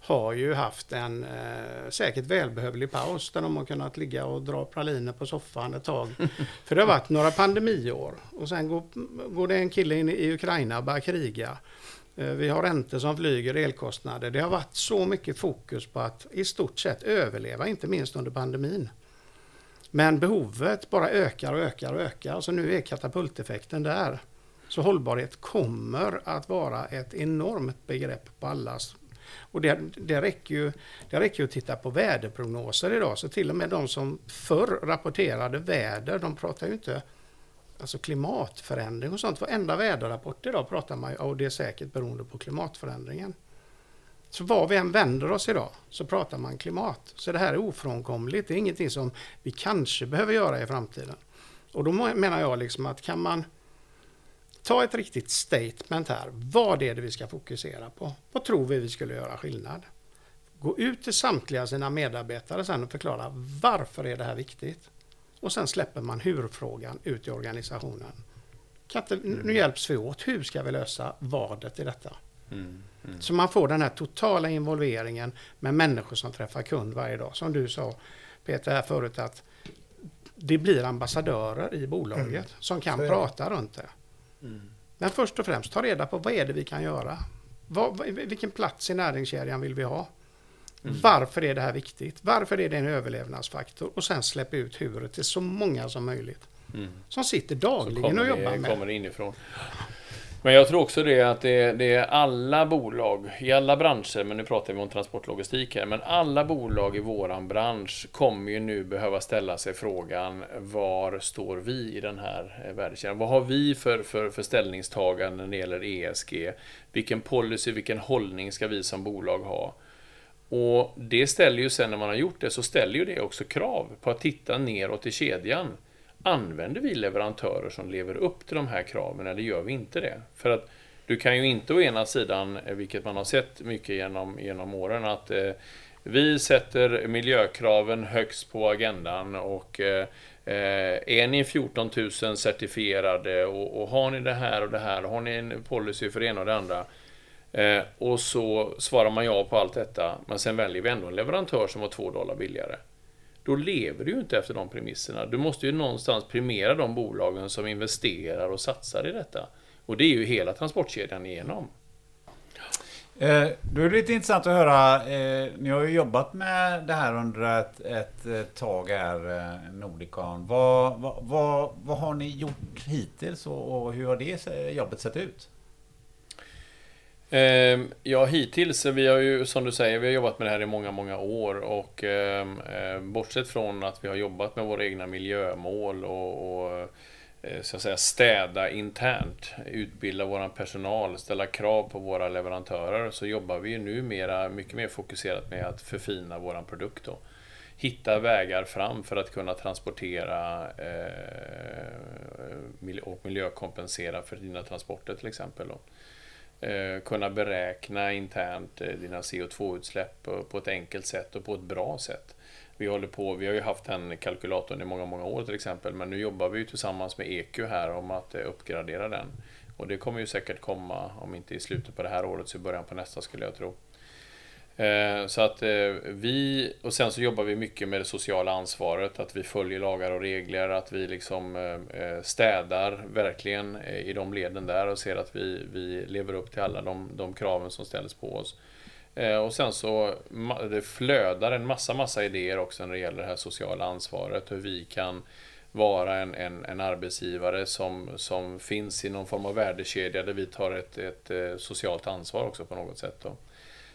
har ju haft en eh, säkert välbehövlig paus där de har kunnat ligga och dra praliner på soffan ett tag. För det har varit några pandemiår och sen går, går det en kille in i Ukraina och börjar kriga. Eh, vi har räntor som flyger, elkostnader. Det har varit så mycket fokus på att i stort sett överleva, inte minst under pandemin. Men behovet bara ökar och ökar och ökar. Så nu är katapulteffekten där. Så hållbarhet kommer att vara ett enormt begrepp på allas och det, det, räcker ju, det räcker ju att titta på väderprognoser idag, så till och med de som förr rapporterade väder, de pratar ju inte alltså klimatförändring och sånt. Varenda väderrapport idag pratar man ju och det är säkert beroende på klimatförändringen. Så var vi än vänder oss idag så pratar man klimat. Så det här är ofrånkomligt. Det är ingenting som vi kanske behöver göra i framtiden. Och då menar jag liksom att kan man ta ett riktigt statement här. Vad är det vi ska fokusera på? Vad tror vi vi skulle göra skillnad? Gå ut till samtliga sina medarbetare sen och förklara varför är det här viktigt? Och sen släpper man hur-frågan ut i organisationen. Mm. Nu hjälps vi åt. Hur ska vi lösa vadet i detta? Mm. Mm. Så man får den här totala involveringen med människor som träffar kund varje dag. Som du sa Peter här förut att det blir ambassadörer i bolaget mm. som kan prata runt det. Mm. Men först och främst, ta reda på vad är det vi kan göra? Vad, vilken plats i näringskedjan vill vi ha? Mm. Varför är det här viktigt? Varför är det en överlevnadsfaktor? Och sen släpp ut huvudet till så många som möjligt. Mm. Som sitter dagligen och jobbar det, med. kommer inifrån. Men jag tror också det att det, det, är alla bolag i alla branscher, men nu pratar vi om transportlogistik här, men alla bolag i våran bransch kommer ju nu behöva ställa sig frågan var står vi i den här eh, värdekedjan? Vad har vi för, för, för ställningstagande när det gäller ESG? Vilken policy, vilken hållning ska vi som bolag ha? Och det ställer ju sen när man har gjort det, så ställer ju det också krav på att titta neråt i kedjan använder vi leverantörer som lever upp till de här kraven eller gör vi inte det? För att du kan ju inte å ena sidan, eh, vilket man har sett mycket genom, genom åren, att eh, vi sätter miljökraven högst på agendan och eh, eh är ni 14 000 certifierade och, och, har ni det här och det här, har ni en policy för det ena och det andra, eh, och så svarar man ja på allt detta, men sen väljer vi ändå en leverantör som var 2 dollar billigare då lever du ju inte efter de premisserna. Du måste ju någonstans premiera de bolagen som investerar och satsar i detta. Och det är ju hela transportkedjan igenom. Eh, då är det lite intressant att höra. Eh, ni har ju jobbat med det här under ett, ett, ett tag här, eh, Nordicon. Vad, vad, vad, vad, har ni gjort hittills och, och hur har det jobbet sett ut? Ehm, ja, hittills, eh, vi har ju som du säger, vi har jobbat med det här i många, många år och ehm, eh, bortsett från att vi har jobbat med våra egna miljömål och, och eh, så att säga städa internt, utbilda vår personal, ställa krav på våra leverantörer, så jobbar vi ju numera mycket mer fokuserat med att förfina våran produkt. Då. Hitta vägar fram för att kunna transportera eh, och miljökompensera för dina transporter till exempel. Då eh, kunna beräkna internt eh, dina CO2-utsläpp på, på ett enkelt sätt och på ett bra sätt. Vi håller på, vi har ju haft den kalkylatorn i många, många år till exempel, men nu jobbar vi ju tillsammans med EQ här om att eh, uppgradera den. Och det kommer ju säkert komma, om inte i slutet på det här året, så i början på nästa skulle jag tro. Eh, så att eh, vi, och sen så jobbar vi mycket med det sociala ansvaret, att vi följer lagar och regler, att vi liksom eh, städar verkligen i de leden där och ser att vi, vi lever upp till alla de, de kraven som ställs på oss. Och sen så det flödar en massa, massa idéer också när det gäller det här sociala ansvaret, hur vi kan vara en, en, en arbetsgivare som, som finns i någon form av värdekedja där vi tar ett, ett socialt ansvar också på något sätt. Då.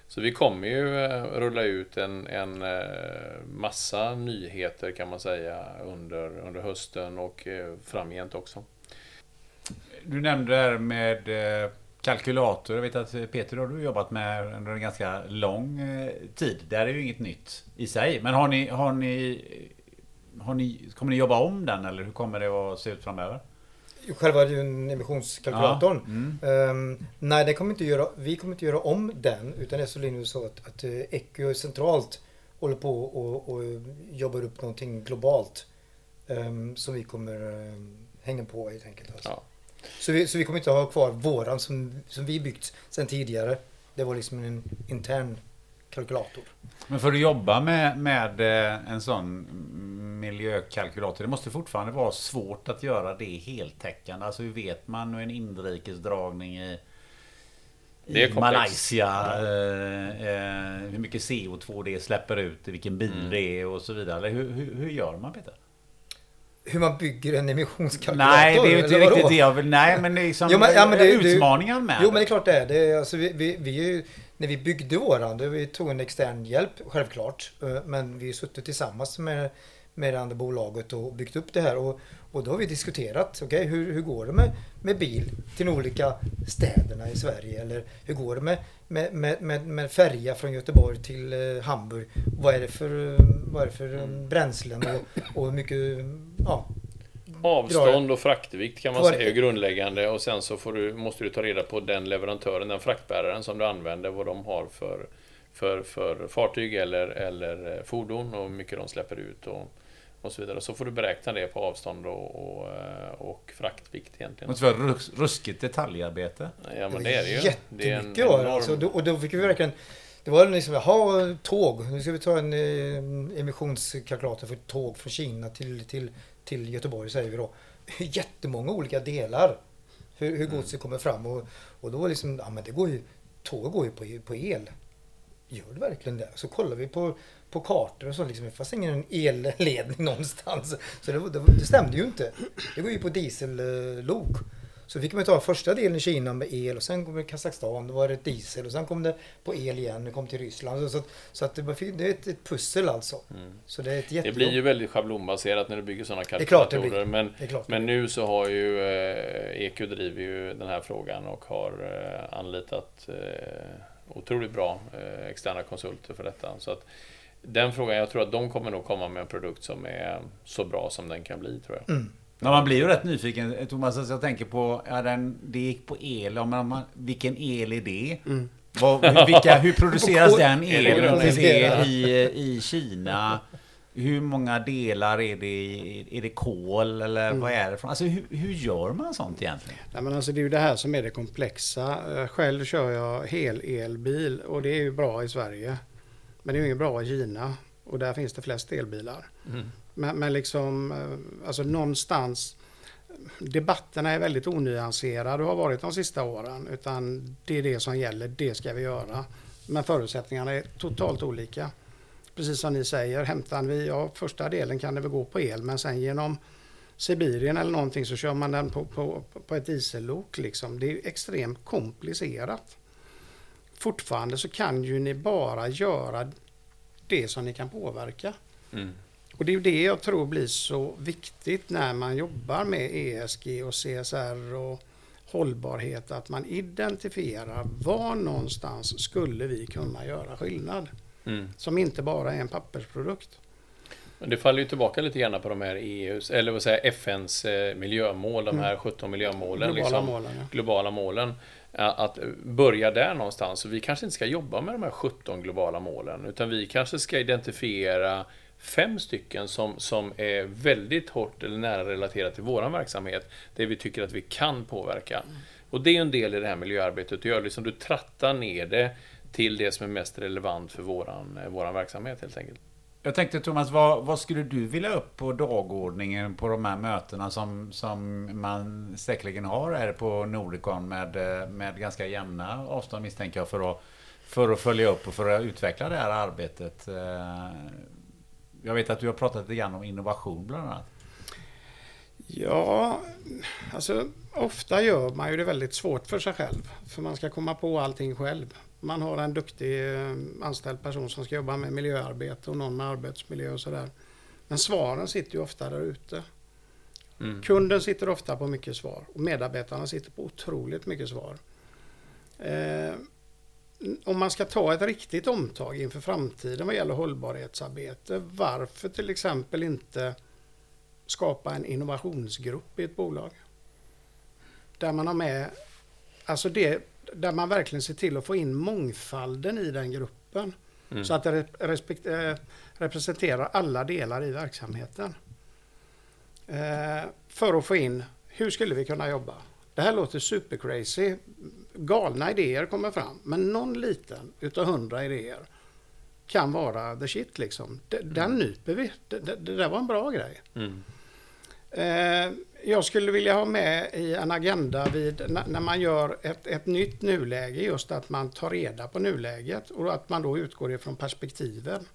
Så vi kommer ju eh, rulla ut en, en eh, massa nyheter kan man säga under, under hösten och eh, framgent också. Du nämnde det här med kalkylator. Jag vet att Peter har du jobbat med under en ganska lång tid. Det här är ju inget nytt i sig. Men har ni, har ni, har ni, kommer ni jobba om den eller hur kommer det att se ut framöver? Själva emissionskalkylatorn. Ja, mm. Ehm, nej, det kommer inte göra, vi kommer inte göra om den. Utan det är så Linus sa att, att uh, Ecu centralt håller på och, och jobbar upp någonting globalt. ehm, som vi kommer ehm, hänga på helt enkelt. Alltså. Ja. Så, vi, så vi kommer inte ha kvar våran som, som vi byggt sedan tidigare. Det var liksom en intern kalkylator. Men för att jobba med, med eh, en sån miljökalkylator, det måste fortfarande vara svårt att göra det heltäckande. Alltså hur vet man hur en inrikesdragning i, i. Malaysia, eh, eh, hur mycket CO2 det släpper ut, vilken bil Mm. det är och så vidare. Hur, hur, hur gör man Peter? Hur man bygger en emissionskalkylator? Nej, det är ju inte riktigt det jag vill. Nej, men det är liksom Jo, men- ja, men det- det- utmaningen med Jo men det är klart det är. Det är alltså, vi, vi, vi är ju, när vi byggde våran, då vi tog en extern hjälp självklart. Eh, Men vi har suttit tillsammans med, med det andra bolaget och byggt upp det här. Och, och då har vi diskuterat, okej hur, hur går det med, med bil till de olika städerna i Sverige? Eller hur går det med, med, med, med, med färja från Göteborg till eh, Hamburg? Vad är det för, eh, vad är för eh, bränslen och, och hur mycket, ja, Avstånd och fraktvikt kan man säga är grundläggande och sen så får du, måste du ta reda på den leverantören, den fraktbäraren som du använder, vad de har för, för, för fartyg eller, eller eh, fordon och hur mycket de släpper ut och, och så vidare. Så får du beräkna det på avstånd och, och, eh, och fraktvikt Det egentligen. måste vara rus- ruskigt detaljarbete. Ja men det är det ju. Det är en Jättemycket var det. enorm... Alltså, och då fick vi verkligen... Det var liksom, jaha, tåg. Nu ska vi ta en eh, emissionskalkylator för tåg från Kina till, till, till Göteborg säger vi då. Jättemånga olika delar. Hur, hur godset kommer fram. Och, och då liksom, ja men det går ju, tåg går ju på, på el. Gör det verkligen det? Så kollar vi på, på kartor och så liksom, det fanns ingen elledning någonstans. Så det, det, det stämde ju inte. Det går ju på diesellok. Så fick man ta första delen i Kina med el och sen kom det Kazakstan, då var det diesel och sen kom det på el igen, det kom till Ryssland. Så, att- så att det, det är ett, ett pussel alltså. Så det är ett Det jättejobb. blir ju väldigt schablonbaserat när du bygger sådana är klart det kalkylatorer. blir. Men, Det är klart. men nu så har ju eh, EQ driver ju den här frågan och har eh, anlitat eh, otroligt bra eh, externa konsulter för detta. Så att den frågan, jag tror att de kommer nog komma med en produkt som är så bra som den kan bli, tror jag. Mm. Ja, man blir ju rätt nyfiken Thomas. Alltså, jag tänker på, ja, den, det gick på el. Ja, men man, vilken el är det? Vad, hur, vilka, hur produceras den elen Elproducerad. är i, i Kina? Hur många delar är det? Är det kol eller vad är det från? Alltså hur, hur gör man sånt egentligen? Nej, men alltså det är ju det här som är det komplexa. Eh, Själv kör jag hel-elbil och det är ju bra i Sverige. Men det är ju inget bra i Kina och där finns det flest elbilar. Men, men liksom, eh, alltså någonstans, debatterna är väldigt onyanserade och har varit de sista åren. Utan det är det som gäller, det ska vi göra. Men förutsättningarna är totalt olika. Precis som ni säger, hämtar vi, ja första delen kan det väl gå på el men sen genom Sibirien eller någonting så kör man den på, på, på ett diesellok. Liksom. Det är extremt komplicerat. Fortfarande så kan ju ni bara göra det som ni kan påverka. Mm. Och det är ju det jag tror blir så viktigt när man jobbar med ESG och CSR och hållbarhet. Att man identifierar var någonstans skulle vi kunna göra skillnad. Mm. Som inte bara är en pappersprodukt. Det faller ju tillbaka lite grann på de här EUs, eller vad säger FNs eh, miljömål, de här 17 miljömålen. Globala liksom, målen, ja. globala målen. Att börja där någonstans. Så vi kanske inte ska jobba med de här 17 globala målen, utan vi kanske ska identifiera fem stycken som, som är väldigt hårt eller nära relaterat till vår verksamhet, det vi tycker att vi kan påverka. Och det är en del i det här miljöarbetet, att göra liksom, du trattar ner det till det som är mest relevant för våran, våran verksamhet helt enkelt. Jag tänkte Thomas, vad, vad, skulle du vilja upp på dagordningen på de här mötena som, som man säkerligen har här på Nordicon med, med ganska jämna avstånd misstänker jag för att, för att följa upp och för att utveckla det här arbetet? Jag vet att du har pratat lite grann om innovation bland annat. Ja, alltså ofta gör man ju det väldigt svårt för sig själv. För man ska komma på allting själv. Man har en duktig eh, anställd person som ska jobba med miljöarbete och någon med arbetsmiljö och sådär. Men svaren sitter ju ofta där ute. Mm. Kunden sitter ofta på mycket svar och medarbetarna sitter på otroligt mycket svar. Eh, om man ska ta ett riktigt omtag inför framtiden vad gäller hållbarhetsarbete, varför till exempel inte skapa en innovationsgrupp i ett bolag? Där man har med, alltså det, där man verkligen ser till att få in mångfalden i den gruppen. Mm. Så att det respekt, äh, representerar alla delar i verksamheten. Eh, för att få in, hur skulle vi kunna jobba? Det här låter super crazy. Galna idéer kommer fram, men någon liten utav hundra idéer kan vara the shit liksom. Den mm. nyper vi. Det, det, det, där var en bra grej. Mm. Eh, jag skulle vilja ha med i en agenda vid när man gör ett, ett nytt nuläge just att man tar reda på nuläget och att man då utgår ifrån perspektiven.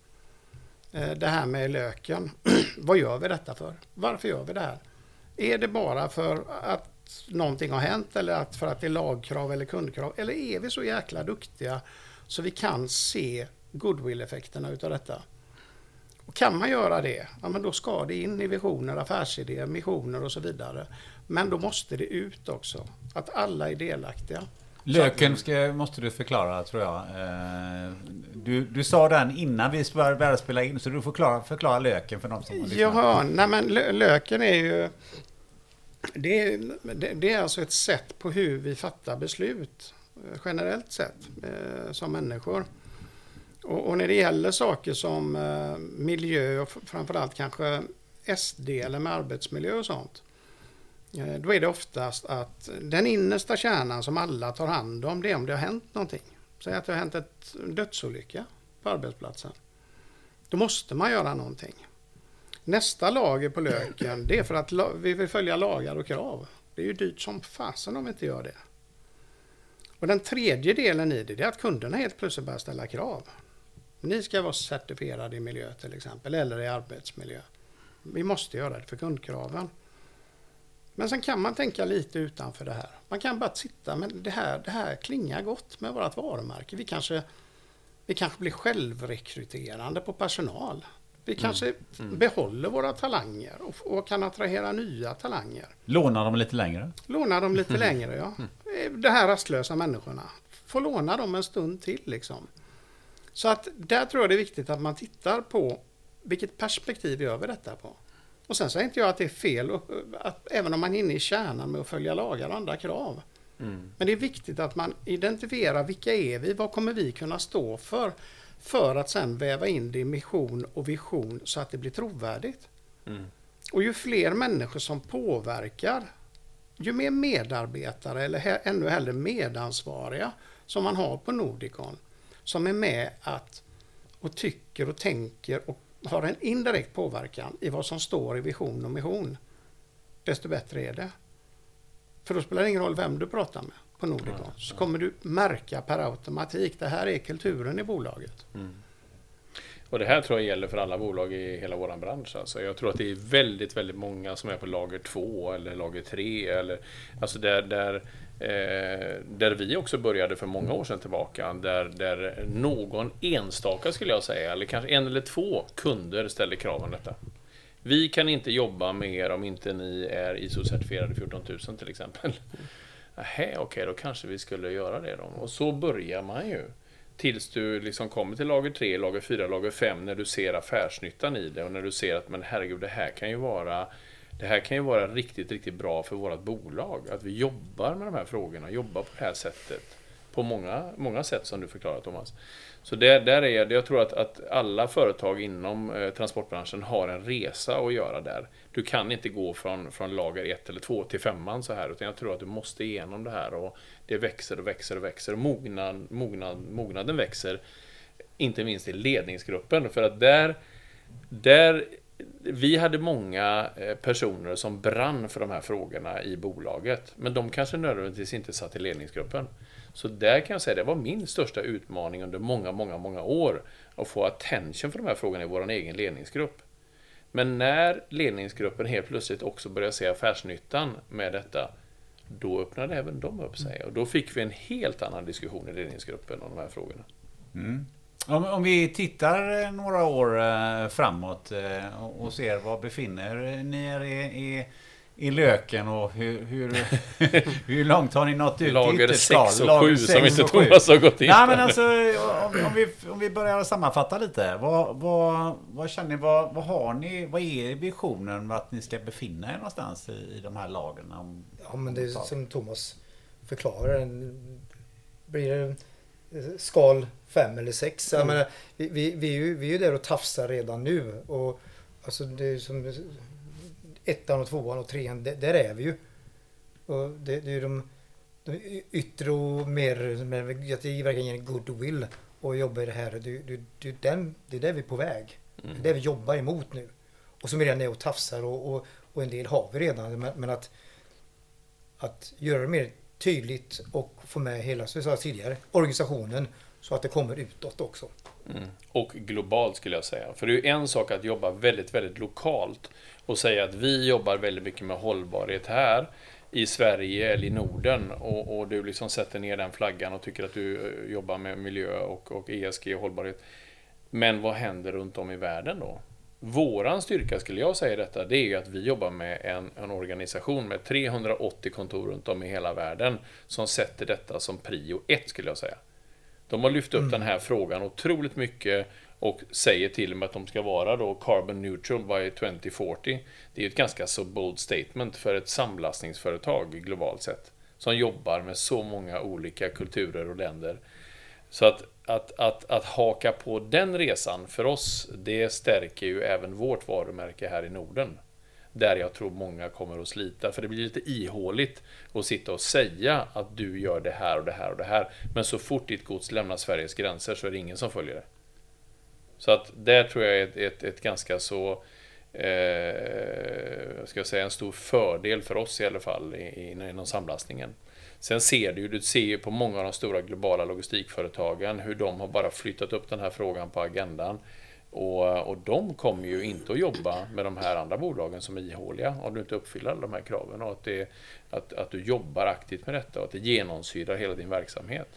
Eh, det här med löken. Vad gör vi detta för? Varför gör vi det här? Är det bara för att någonting har hänt eller att för att det är lagkrav eller kundkrav? Eller är vi så jäkla duktiga så vi kan se goodwill-effekterna utav detta? Och kan man göra det, ja, men då ska det in i visioner, affärsidéer, missioner och så vidare. Men då måste det ut också, att alla är delaktiga. Löken ska, måste du förklara tror jag. Eh, du, du sa den innan vi började spela in, så du får förklara, förklara löken för de som har lyssnat. Ja, nej men löken är ju det är, det är alltså ett sätt på hur vi fattar beslut generellt sett eh, som människor. Och, och, när det gäller saker som eh, miljö och framförallt kanske S-delen med arbetsmiljö och sånt. Eh, då är det oftast att den innersta kärnan som alla tar hand om det är om det har hänt någonting. Säg att det har hänt ett dödsolycka på arbetsplatsen. Då måste man göra någonting. Nästa lager på löken, det är för att vi vill följa lagar och krav. Det är ju dyrt som fasen om vi inte gör det. Och den tredje delen i det, det är att kunderna helt plötsligt börjar ställa krav. Ni ska vara certifierade i miljö till exempel, eller i arbetsmiljö. Vi måste göra det för kundkraven. Men sen kan man tänka lite utanför det här. Man kan bara sitta, men det här, det här klingar gott med vårt varumärke. Vi kanske, vi kanske blir självrekryterande på personal. Vi mm. kanske mm. behåller våra talanger och, och, kan attrahera nya talanger. Låna dem lite längre? Låna dem lite längre, ja. Mm. De här rastlösa människorna. Få låna dem en stund till liksom. Så att där tror jag det är viktigt att man tittar på vilket perspektiv gör vi detta på. Och sen säger inte jag att det är fel, att, även om man är inne i kärnan med att följa lagar och andra krav. Mm. Men det är viktigt att man identifierar vilka är vi, vad kommer vi kunna stå för? För att sen väva in det i mission och vision så att det blir trovärdigt. Mm. Och ju fler människor som påverkar, ju mer medarbetare eller ännu hellre medansvariga som man har på Nordicon, som är med att och tycker och tänker och har en indirekt påverkan i vad som står i vision och mission, desto bättre är det. För då spelar det ingen roll vem du pratar med på Nordicon. Så kommer du märka per automatik, det här är kulturen i bolaget. Mm. Och det här tror jag gäller för alla bolag i hela vår bransch. Alltså jag tror att det är väldigt, väldigt många som är på lager 2 eller lager 3. Eller, alltså där, där, eh, där vi också började för många år sedan tillbaka. Där, där någon enstaka skulle jag säga, eller kanske en eller två kunder ställde krav om detta. Vi kan inte jobba med er om inte ni är ISO-certifierade 14 000 till exempel. Nähä, okej, okay, då kanske vi skulle göra det då. Och så börjar man ju. Tills du liksom kommer till lager 3, lager 4, lager 5 när du ser affärsnyttan i det och när du ser att men herregud, det här kan ju vara det här kan ju vara riktigt, riktigt bra för vårt bolag. Att vi jobbar med de här frågorna, jobbar på det här sättet. På många, många sätt som du förklarar Thomas. Så där, där är jag tror att, att alla företag inom eh, transportbranschen har en resa att göra där. Du kan inte gå från, från lager 1 eller 2 till femman så här, utan jag tror att du måste igenom det här och det växer och växer och växer. Och mognad, mognad, mognaden växer, inte minst i ledningsgruppen, för att där, där vi hade många eh, personer som brann för de här frågorna i bolaget, men de kanske nödvändigtvis inte satt i ledningsgruppen. Så där kan jag säga, det var min största utmaning under många, många, många år, att få attention för de här frågorna i vår egen ledningsgrupp. Men när ledningsgruppen helt plötsligt också började se affärsnyttan med detta, då öppnade även de upp sig. Och då fick vi en helt annan diskussion i ledningsgruppen om de här frågorna. Mm. Om, om, vi tittar eh, några år eh, framåt eh, och ser var befinner ni er i, i i löken och hur, hur, hur långt har ni nått ut Lager 6 och 7 som inte Thomas har gått in Nej men alltså om, om, vi, om vi börjar sammanfatta lite. Vad, vad, vad känner ni, vad, vad har ni, vad är visionen med att ni ska befinna er någonstans i, i de här lagren? Om, ja men det är som Thomas förklarar. Blir det skal 5 eller 6? Mm. Jag vi, vi, vi, är ju, vi är ju där och tafsar redan nu. Och, alltså det är som ettan och tvåan och trean, där är vi ju. Och det, det är ju de, de yttre och mer, att det verkligen en goodwill och jobba i det här. Det, det, det, den, det är där vi är på väg. Mm. Det är det vi jobbar emot nu. Och som redan är och tafsar och, och, och en del har vi redan. Men, men, att, att göra det mer tydligt och få med hela, som vi sa tidigare, organisationen så att det kommer utåt också. Mm. Och globalt skulle jag säga. För det är ju en sak att jobba väldigt, väldigt lokalt och säga att vi jobbar väldigt mycket med hållbarhet här i Sverige eller i Norden och, och, du liksom sätter ner den flaggan och tycker att du eh, jobbar med miljö och, och ESG och hållbarhet. Men vad händer runt om i världen då? Våran styrka skulle jag säga detta, det är ju att vi jobbar med en, en, organisation med 380 kontor runt om i hela världen som sätter detta som prio ett skulle jag säga. De har lyft upp mm. den här frågan otroligt mycket och säger till och med att de ska vara då carbon neutral by 2040. Det är ett ganska så bold statement för ett samlastningsföretag globalt sett som jobbar med så många olika kulturer och länder. Så att, att, att, att haka på den resan för oss, det stärker ju även vårt varumärke här i Norden. Där jag tror många kommer att slita, för det blir lite ihåligt att sitta och säga att du gör det här och det här och det här. Men så fort ditt gods lämnar Sveriges gränser så är det ingen som följer det. Så att där tror jag är ett, ett, ett ganska så, eh, ska jag säga, en stor fördel för oss i alla fall inom samlastningen. Sen ser du, ju, du ser ju på många av de stora globala logistikföretagen hur de har bara flyttat upp den här frågan på agendan. Och, och de kommer ju inte att jobba med de här andra bolagen som är ihåliga om du inte uppfyller alla de här kraven. Och att, det, att, att du jobbar aktivt med detta och att det genomsyrar hela din verksamhet.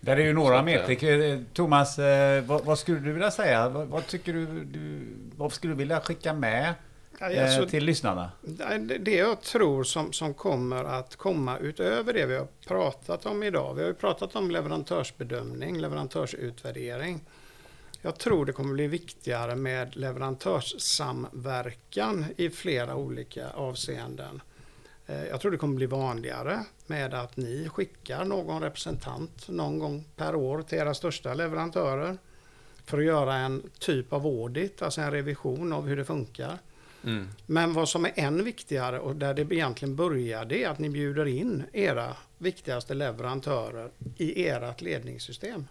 Där är ju några metriker. Thomas, eh, vad, vad, skulle du vilja säga? Vad, vad, tycker du, du, vad skulle du vilja skicka med alltså, till lyssnarna? Det jag tror som, som kommer att komma utöver det vi har pratat om idag. Vi har ju pratat om leverantörsbedömning, leverantörsutvärdering. Jag tror det kommer bli viktigare med leverantörssamverkan i flera olika avseenden. Eh, jag tror det kommer bli vanligare med att ni skickar någon representant någon gång per år till era största leverantörer för att göra en typ av audit, alltså en revision av hur det funkar. Mm. Men vad som är än viktigare och där det egentligen börjar det är att ni bjuder in era viktigaste leverantörer i ert ledningssystem.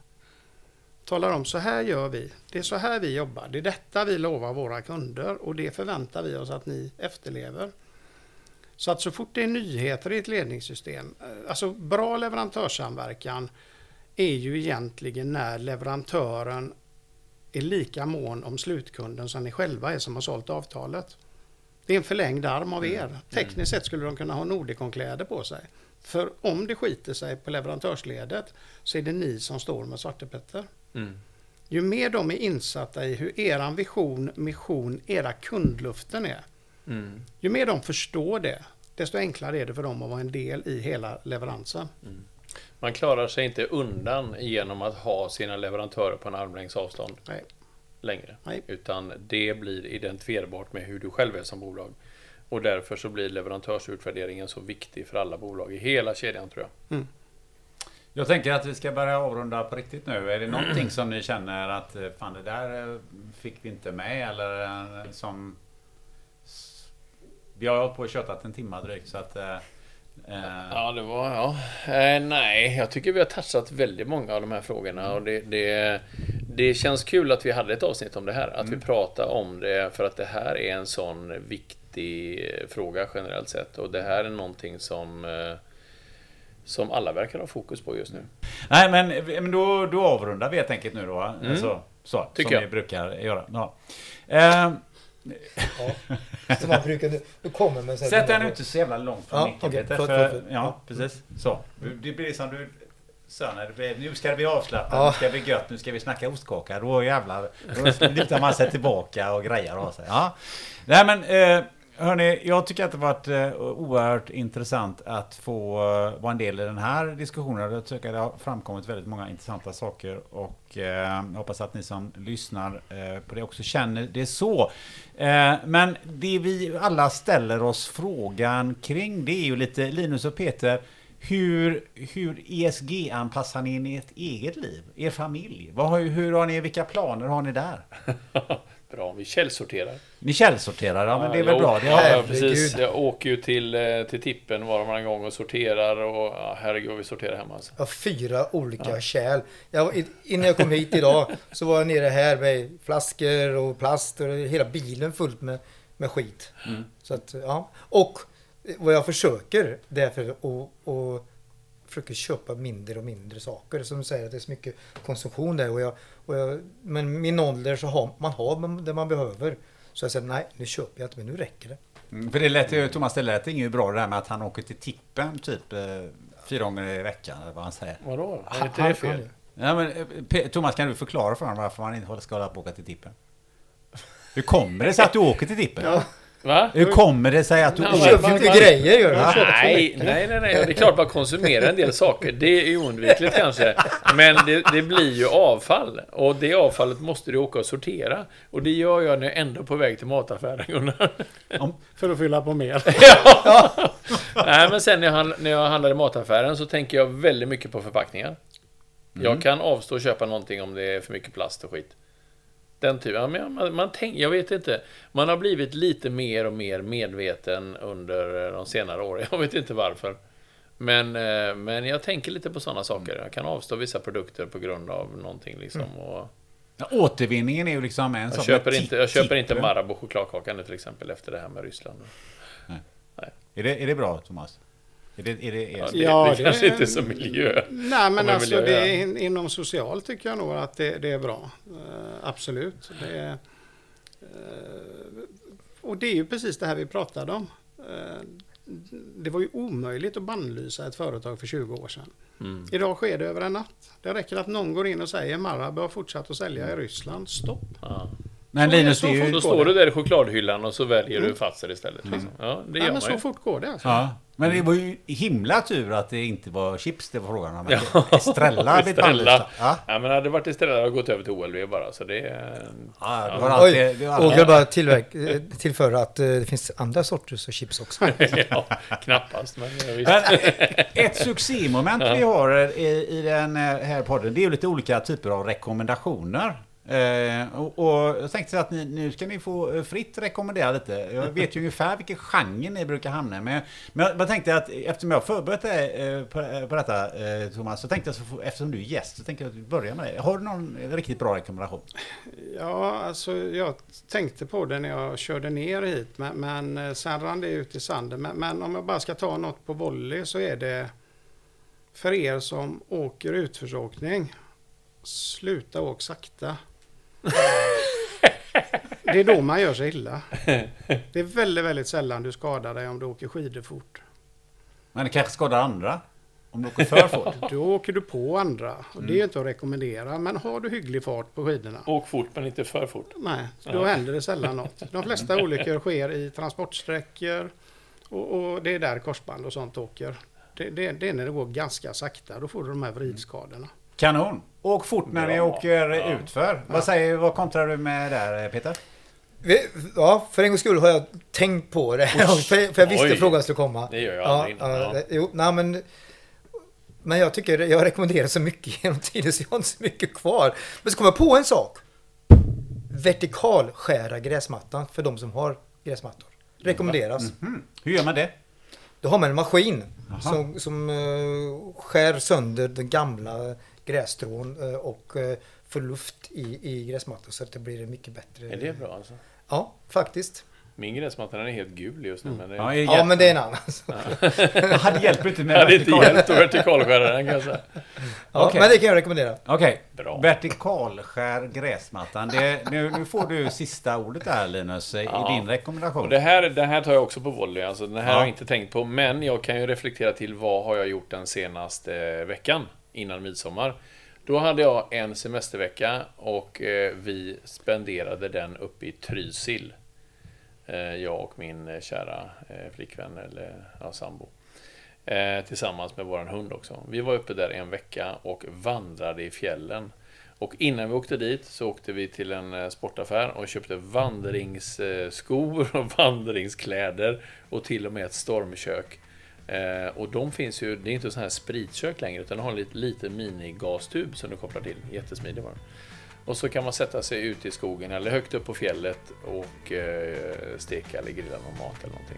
Talar om så här gör vi, det är så här vi jobbar, det är detta vi lovar våra kunder och det förväntar vi oss att ni efterlever. Så att så fort det är nyheter i ett ledningssystem, eh, alltså bra leverantörssamverkan är ju egentligen när leverantören är lika mån om slutkunden som ni själva är som har sålt avtalet. Det är en förlängd arm av er. Mm. Tekniskt sett skulle de kunna ha Nordicon-kläder på sig. För om det skiter sig på leverantörsledet så är det ni som står med svartepetter. Mm. Ju mer de är insatta i hur eran vision, mission, era kundluften är, Mm. Ju mer de förstår det, desto enklare är det för dem att vara en del i hela leveransen. Mm. Man klarar sig inte undan genom att ha sina leverantörer på en armlängds avstånd Nej. längre. Nej. Utan det blir identifierbart med hur du själv är som bolag. Och därför så blir leverantörsutvärderingen så viktig för alla bolag i hela kedjan tror jag. Jag tänker att vi ska börja avrunda på riktigt nu. Är det någonting som ni känner att eh, fan det där eh, fick vi inte med eller eh, som... Vi har hållit på och tjötat en timme drygt så att... eh, Ja, det var... Ja. Eh, nej, jag tycker vi har touchat väldigt många av de här frågorna och det, det, det känns kul att vi hade ett avsnitt om det här. Att vi pratar om det för att det här är en sån viktig fråga generellt sett och det här är någonting som som alla verkar ha fokus på just nu. Nej men, men då, då avrundar vi helt enkelt nu då. Mm. Alltså, så, Tycker som jag. vi brukar göra. Ja. Eh, Ja. Som man brukar... Du kommer med... så här- Sätt den inte så jävla långt från Ja, micken okej. Peter, Förlåt, för, förlåt. Ja, precis. Så. Det blir som du sa när det blir, nu ska det bli avslappnat, Ja. nu ska det bli gött, nu ska vi snacka ostkaka. Då jävlar, då lutar man sig tillbaka och grejar av sig. Ja. Nej men, eh, hörni, jag tycker att det har varit eh, oerhört intressant att få eh, vara en del i den här diskussionen. Jag tycker att det har framkommit väldigt många intressanta saker och eh, jag hoppas att ni som lyssnar eh, på det också känner det så. Eh, men det vi alla ställer oss frågan kring det är ju lite Linus och Peter. Hur, hur ESG-anpassar ni in i ert eget liv? Er familj? Vad har, hur har ni, vilka planer har ni där? Bra, vi källsorterar. Ni källsorterar, ja men det är väl jag bra. åker- Det har, ja, Herregud. precis. Jag åker ju till, eh, till tippen var och varannan gång och sorterar och ja, herregud vi sorterar hemma alltså. Jag har fyra olika kärl. Jag, innan jag kom hit idag så var jag nere här med flaskor och plast och hela bilen fullt med, med skit. Så att, ja. Och vad jag försöker därför att och försöker köpa mindre och mindre saker. Som säger att det är så mycket konsumtion där. Och jag, och jag, men min ålder så har man har det man behöver. Så jag säger nej, nu köper jag inte, men nu räcker det. Mm, för det lät ju, Thomas, det lät inget bra det där med att han åker till tippen typ eh, fyra gånger i veckan, eller vad han säger. Vadå? Är inte det fel? han- Ja, men, eh, Thomas, kan du förklara för honom varför man inte ska hålla på att åka till tippen? Hur kommer det sig att du åker till tippen? Va? Hur kommer det sig att du Du köper ju inte grejer gör du. Nej, nej, nej, nej. Det är klart man konsumerar en del saker. Det är oundvikligt kanske. Men det, det blir ju avfall. Och det avfallet måste du åka och sortera. Och det gör jag när jag ändå är på väg till mataffären, Gunnar. För att fylla på mer. Ja. Nej, men sen när jag, när jag handlar i mataffären så tänker jag väldigt mycket på förpackningar. Jag kan avstå och köpa någonting om det är för mycket plast och skit. Den typen. Ja, men man, man tänk, jag vet inte. Man har blivit lite mer och mer medveten under de senare åren. Jag vet inte varför. Men, eh, men jag tänker lite på sådana saker. Jag kan avstå vissa produkter på grund av någonting liksom. Och Ja, återvinningen är ju liksom en jag, sak. köper med inte, jag köper inte. Marabou chokladkaka nu till exempel efter det här med Ryssland. Är det, är det bra, Thomas? Är det, är det, är Ja, det, Ja, det det- kanske inte är så miljö. Nej, men alltså vill det in- inom socialt tycker jag nog att det, det är bra. Eh, absolut. Det är, eh, och det är ju precis det här vi pratade om. Eh, det var ju omöjligt att bannlysa ett företag för 20 år sedan. Mm. Idag sker det över en natt. Det räcker att någon går in och säger Marabou har fortsatt att sälja i Ryssland. Stopp. Ja. Men Så Linus, så det är får ju... Då står du där i chokladhyllan och så väljer du Fazer istället. Liksom. Ja, det Mm. Gör men man så ju. fort går det. Alltså. Ja, men det var ju himla tur att det inte var chips det var frågan om. Ja. Estrella hade blivit Estrella. Ja, Ja, men hade det varit istället hade jag gått över till OLV bara. Så det är... ja, det var Oj, alltid... Det var och jag alltid bara tillverk, eh, tillföra att eh, det finns andra sorters chips också. ja, knappast, men ja, visst. Men eh, ett succémoment vi har i, i den här podden, det är ju lite olika typer av rekommendationer. Eh, och, och jag tänkte så att ni, nu ska ni få eh, fritt rekommendera lite. Jag vet ju ungefär vilken genre ni brukar hamna i. Men, men jag tänkte att eftersom jag har förberett dig eh, på, eh, på detta eh, Thomas, så tänkte jag, så, eftersom du är gäst, så tänkte jag att vi börjar med dig. Har du någon riktigt bra rekommendation? Ja, alltså jag tänkte på det när jag körde ner hit, men, men eh, sen rann det ut i sanden. Men, men om jag bara ska ta något på volley så är det för er som åker utförsåkning, sluta åk sakta. Det är då man gör sig illa. Det är väldigt, väldigt sällan du skadar dig om du åker skidor fort. Men det kanske skadar andra? Om du åker för fort? Då åker du på andra. Och det är ju inte att rekommendera. Men har du hygglig fart på skidorna, Åk fort, men inte för fort. Nej, då händer det sällan något. De flesta olyckor sker i transportsträckor och, och det är där korsband och sånt åker. det, det, det är när det går ganska sakta. Då får du de här vridskadorna. Kanon! Åk fort när ni åker Ja. utför. Vad, säger, vad kontrar du med där Peter? Vi- Ja, för en gångs skull har jag tänkt på det. för, för jag visste Oj. frågan skulle komma. Det gör jag ja, ja, Jo, nej, men, men jag tycker, jag har rekommenderat så mycket genom tiden så jag har inte så mycket kvar. Men så kom jag på en sak. Vertikalskära gräsmattan för de som har gräsmattor. Rekommenderas. Mm. Hur gör man det? Då har man en maskin Aha. som, som eh, skär sönder den gamla grässtrån eh, och uh, får luft i, i gräsmattan så att det blir mycket bättre. Är det bra alltså? Ja, faktiskt. Min gräsmatta den är helt gul just nu. Men det, Ja, ja, Ja, men det är en annan. det hade hjälpt inte det med hade inte vertikal. hjälpt att vertikalskära den kan jag säga. Ja, Okej. Men det kan jag rekommendera. Okej, Bra. vertikalskär gräsmattan. Det, nu, nu får du sista ordet där Linus i Ja. din rekommendation. Och det, här, det här tar jag också på volley. Alltså, den här Ja. har jag inte tänkt på. Men jag kan ju reflektera till vad har jag gjort den senaste veckan innan midsommar. Då hade jag en semestervecka och eh, vi spenderade den uppe i Trysil. Eh, jag och min eh, kära flickvän, eller ja, sambo. Tillsammans med vår hund också. Vi var uppe där en vecka och vandrade i fjällen. Och innan vi åkte dit så åkte vi till en sportaffär och köpte vandringsskor och vandringskläder och till och med ett stormkök. Eh, och de finns ju, det är inte så här spritkök längre utan de har en liten, liten minigastub som du kopplar till. Jättesmidig var den. Och så kan man sätta sig ute i skogen eller högt upp på fjället och eh, steka eller grilla någon mat eller någonting.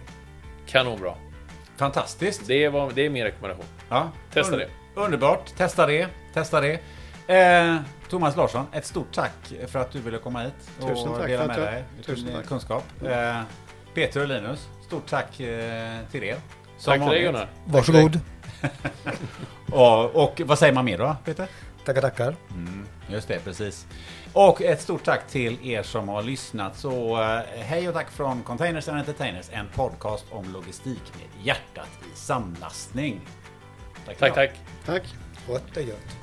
Kanonbra. Fantastiskt. Det, var, det är min rekommendation. Ja, Testa under- det. Underbart. Testa det. Testa det. Eh, Thomas Larsson, ett stort tack för att du ville komma hit och Tusen tack dela med dig tusen din tack. kunskap. Eh, Peter och Linus, stort tack eh, till er. Som Tack till dig vanligt. Gunnar. Varsågod. Och, och vad säger man mer då, Peter? Tackar, tackar. Mm, just det, precis. Och ett stort tack till er som har lyssnat. Så eh, hej och tack från Containers and Entertainers, en podcast om logistik med hjärtat i samlastning. Tack, tack. Tack. Gott och gött.